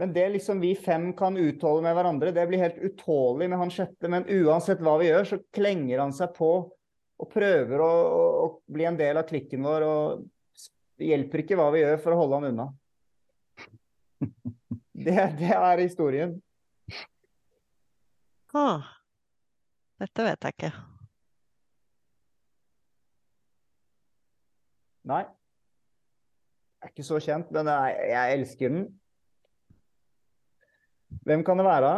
Men det liksom vi fem kan utholde med hverandre, det blir helt utålelig med han sjette. Men uansett hva vi gjør, så klenger han seg på og prøver å, å, å bli en del av klikken vår. Og det hjelper ikke hva vi gjør for å holde han unna. [LAUGHS] Det, det er historien. Ah, dette vet jeg ikke. Nei. Jeg er ikke så kjent, men jeg, jeg elsker den. Hvem kan det være?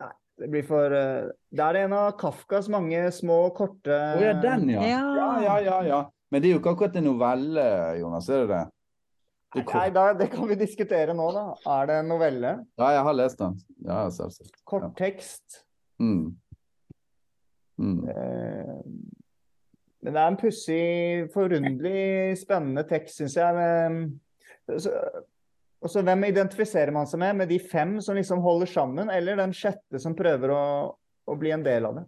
Nei, det blir for uh, Det er en av Kafkas mange små, korte Å ja, den, ja. Ja. Ja, ja, ja, ja. Men det er jo ikke akkurat en novelle, Jonas, er det det? det Nei, da, det kan vi diskutere nå, da. Er det en novelle? Ja, jeg har lest den. Ja, selvsagt. Korttekst? Mm. Mm. Eh, men det er en pussig, forunderlig spennende tekst, syns jeg. Så, og så hvem identifiserer man seg med? Med de fem som liksom holder sammen, eller den sjette som prøver å, å bli en del av det?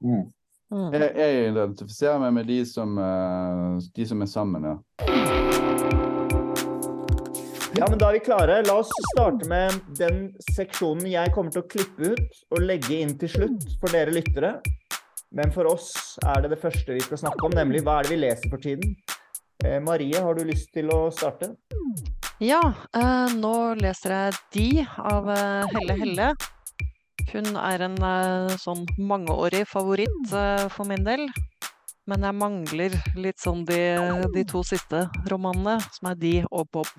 Mm. Mm. Jeg, jeg identifiserer meg med de som, eh, de som er sammen, ja. Ja, men da er vi klare. La oss starte med den seksjonen jeg kommer til å klippe ut og legge inn til slutt for dere lyttere. Men for oss er det det første vi skal snakke om, nemlig hva er det vi leser for tiden. Eh, Marie, har du lyst til å starte? Ja, eh, nå leser jeg De av eh, Helle Helle. Hun er en eh, sånn mangeårig favoritt eh, for min del. Men jeg mangler litt sånn de, de to siste romanene, som er De og Bob.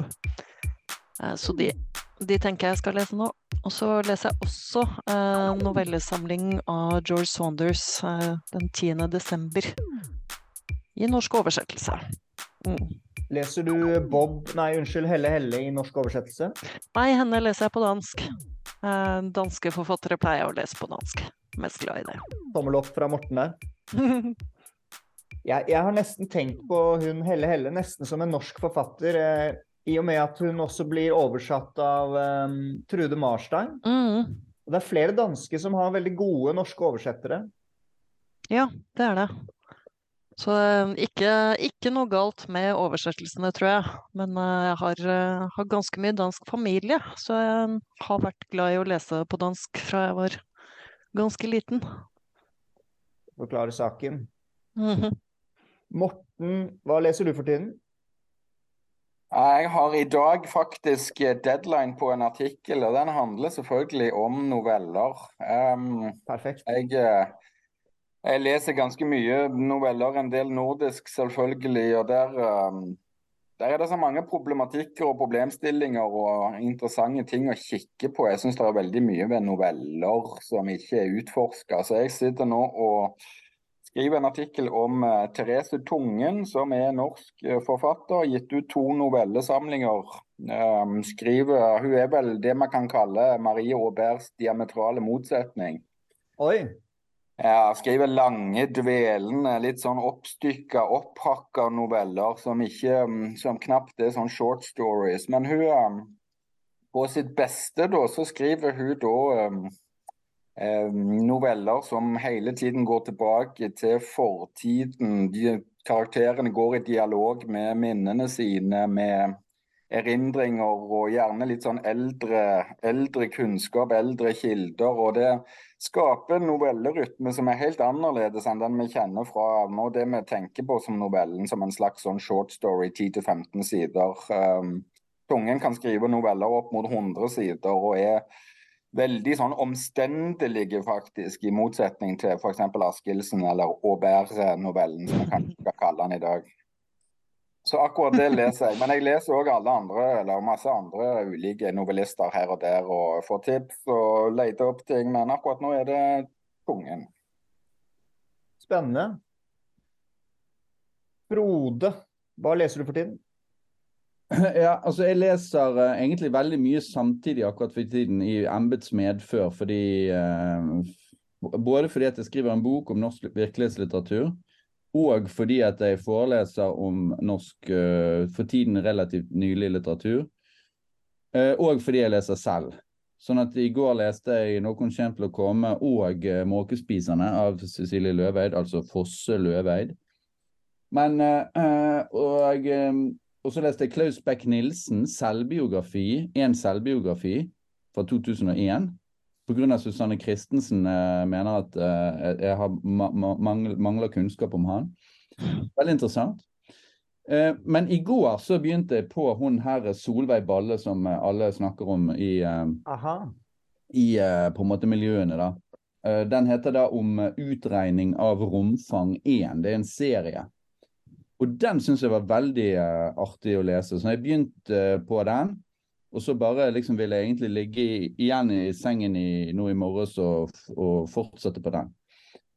Eh, så de, de tenker jeg skal lese nå. Og så leser jeg også eh, novellesamling av George Saunders eh, den 10. desember. I norsk oversettelse. Mm. Leser du Bob, nei unnskyld, Helle Helle i norsk oversettelse? Nei, henne leser jeg på dansk. Eh, danske forfattere pleier jeg å lese på dansk. Mest glad i det. Tommel opp fra Morten der. [LAUGHS] Jeg, jeg har nesten tenkt på hun Helle Helle nesten som en norsk forfatter. Eh, I og med at hun også blir oversatt av um, Trude Marstein. mm, det er flere danske som har veldig gode norske oversettere. ja, det er det. Så eh, ikke, ikke noe galt med oversettelsene, tror jeg. Men eh, jeg har, eh, har ganske mye dansk familie, så jeg har vært glad i å lese på dansk fra jeg var ganske liten. Forklare saken. Mhm. Morten, hva leser du for tiden? Jeg har i dag faktisk deadline på en artikkel, og den handler selvfølgelig om noveller. Um, Perfekt. jeg, eh, jeg leser ganske mye noveller, en del nordisk selvfølgelig, og der, um, der er det så mange problematikker og problemstillinger og interessante ting å kikke på. Jeg syns det er veldig mye ved noveller som ikke er utforska. Så jeg sitter nå og skriver en artikkel om eh, Therese Tungen, som er norsk eh, forfatter. Gitt ut to novellesamlinger. Um, skriver, hun er vel det man kan kalle Marie Auberts diametrale motsetning. Oi. Ja, skriver lange, dvelende, litt sånn oppstykka, opphakka noveller som ikke mm, Som knapt er sånn short stories. Men hun um, På sitt beste, da, så skriver hun da um, eh, noveller som hele tiden går tilbake til fortiden. De, karakterene går i dialog med minnene sine, med erindringer og gjerne litt sånn eldre, eldre kunnskap, eldre kilder. og det skaper en novellerytme som er helt annerledes enn den vi kjenner fra nå det vi tenker på som novellen, som en slags sånn short story, 10-15 sider. Um, Tungen kan skrive noveller opp mot 100 sider og er veldig sånn omstendelige, faktisk, i motsetning til f.eks. Askildsen eller Aubert-novellen, som man skal kalle den i dag. Så akkurat det leser jeg. Men jeg leser òg alle andre, eller masse andre ulike novellister her og der, og får tips og leter opp ting. Men akkurat nå er det Kongen. Spennende. Frode, hva leser du for tiden? [CLEARS THROAT] Ja, altså jeg leser uh, egentlig veldig mye samtidig akkurat for tiden i embets medfør, fordi uh, Både fordi at jeg skriver en bok om norsk virkelighetslitteratur, og fordi at jeg foreleser om norsk uh, for tiden relativt nylig litteratur, og fordi jeg leser selv. Sånn at i går leste jeg 'Noen kommer til å komme' og 'Måkespiserne' av Cecilie Løveid, altså Fosse Løveid. Men og og så leste jeg Klaus Beck-Nielsen, selvbiografi, en selvbiografi fra 2001. Pga. Susanne Christensen eh, mener at eh, jeg har ma mangler, mangler kunnskap om han. Veldig interessant. Eh, men i går så begynte jeg på hun her Solveig Balle, som alle snakker om i, Aha. i på en måte miljøene. da. Eh, den heter da om utregning av romfang 1. Det er en serie. Og den syns jeg var veldig uh, artig å lese. Så jeg begynte uh, på den, og så bare liksom ville jeg egentlig ligge igjen i sengen i, nå i morges og, og, fortsette på den.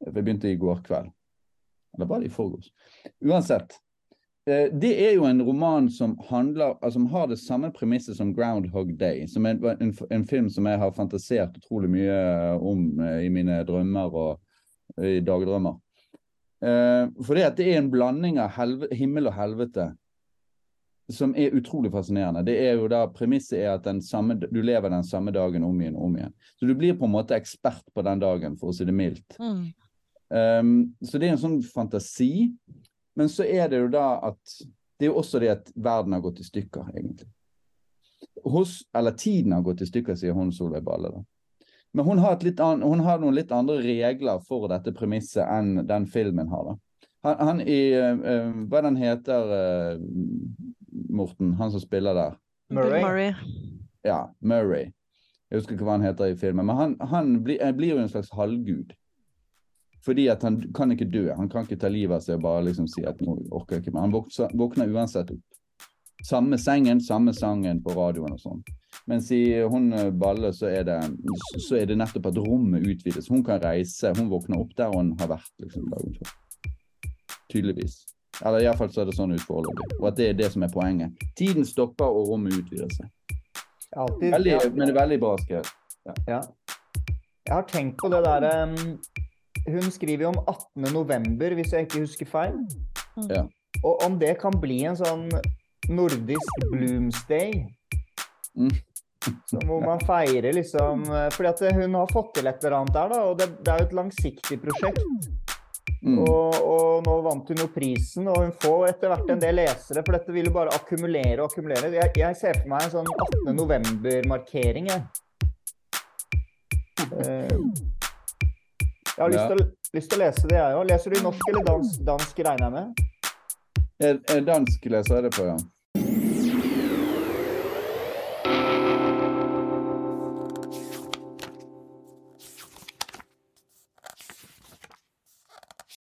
For Jeg begynte i går kveld. Eller var det i forgårs? Uansett. Uh, det er jo en roman som handler, altså, som har det samme premisset som 'Groundhog Day', som er en, en, en, film som jeg har fantasert utrolig mye om i mine drømmer og i dagdrømmer. Uh, det, at det er en blanding av himmel og helvete som er utrolig fascinerende. Det er jo da Premisset er at samme, du lever den samme dagen om igjen og om igjen. Så du blir på en måte ekspert på den dagen, for å si det mildt. Mm. Um, så det er en sånn fantasi. Men så er det jo da at Det er jo også det at verden har gått i stykker, egentlig. Hos, eller tiden har gått i stykker, sier hun Solveig Balle. da. Men hun har, an, hun har, noen litt andre regler for dette premisset enn den filmen har. da. Han, han i uh, Hva den heter, uh, Morten? Han som spiller der? Murray. Murray. Ja, Murray. Jeg husker ikke hva han heter i filmen. Men han, han blir, blir jo en slags halvgud. Fordi at han kan ikke dø. Han kan ikke ta livet av seg og bare liksom si at nå orker jeg ikke mer. Han våkner uansett opp. Samme sengen, samme sangen på radioen og sånn. Mens i hun eh, Balle så er, det, så er det nettopp at rommet utvides. Hun kan reise. Hun våkner opp der hun har vært liksom, dagen før. Tydeligvis. Eller iallfall så er det sånn ut foreløpig. Og at det er det som er poenget. Tiden stopper, og rommet utvider seg. Altid, veldig, ja. Men det er veldig bra skrevet. Ja. ja. Jeg har tenkt på det derre um, Hun skriver jo om 18.11., hvis jeg ikke husker feil. Ja. Og om det kan bli en sånn nordisk Bloomsday. Mm. hvor man feirer liksom eh, Fordi at hun har fått til et eller annet der, da. Og det, det er jo et langsiktig prosjekt. Mm. Og, og, nå vant hun jo prisen, og hun får etter hvert en del lesere. For dette vil jo bare akkumulere og akkumulere. Jeg, jeg ser for meg en sånn 18. november-markering, jeg. Uh, jeg har lyst, ja. til, lyst, til, å lese det, jeg òg. Leser du norsk eller dansk, dansk regner jeg med? Dansk leser jeg det på, ja.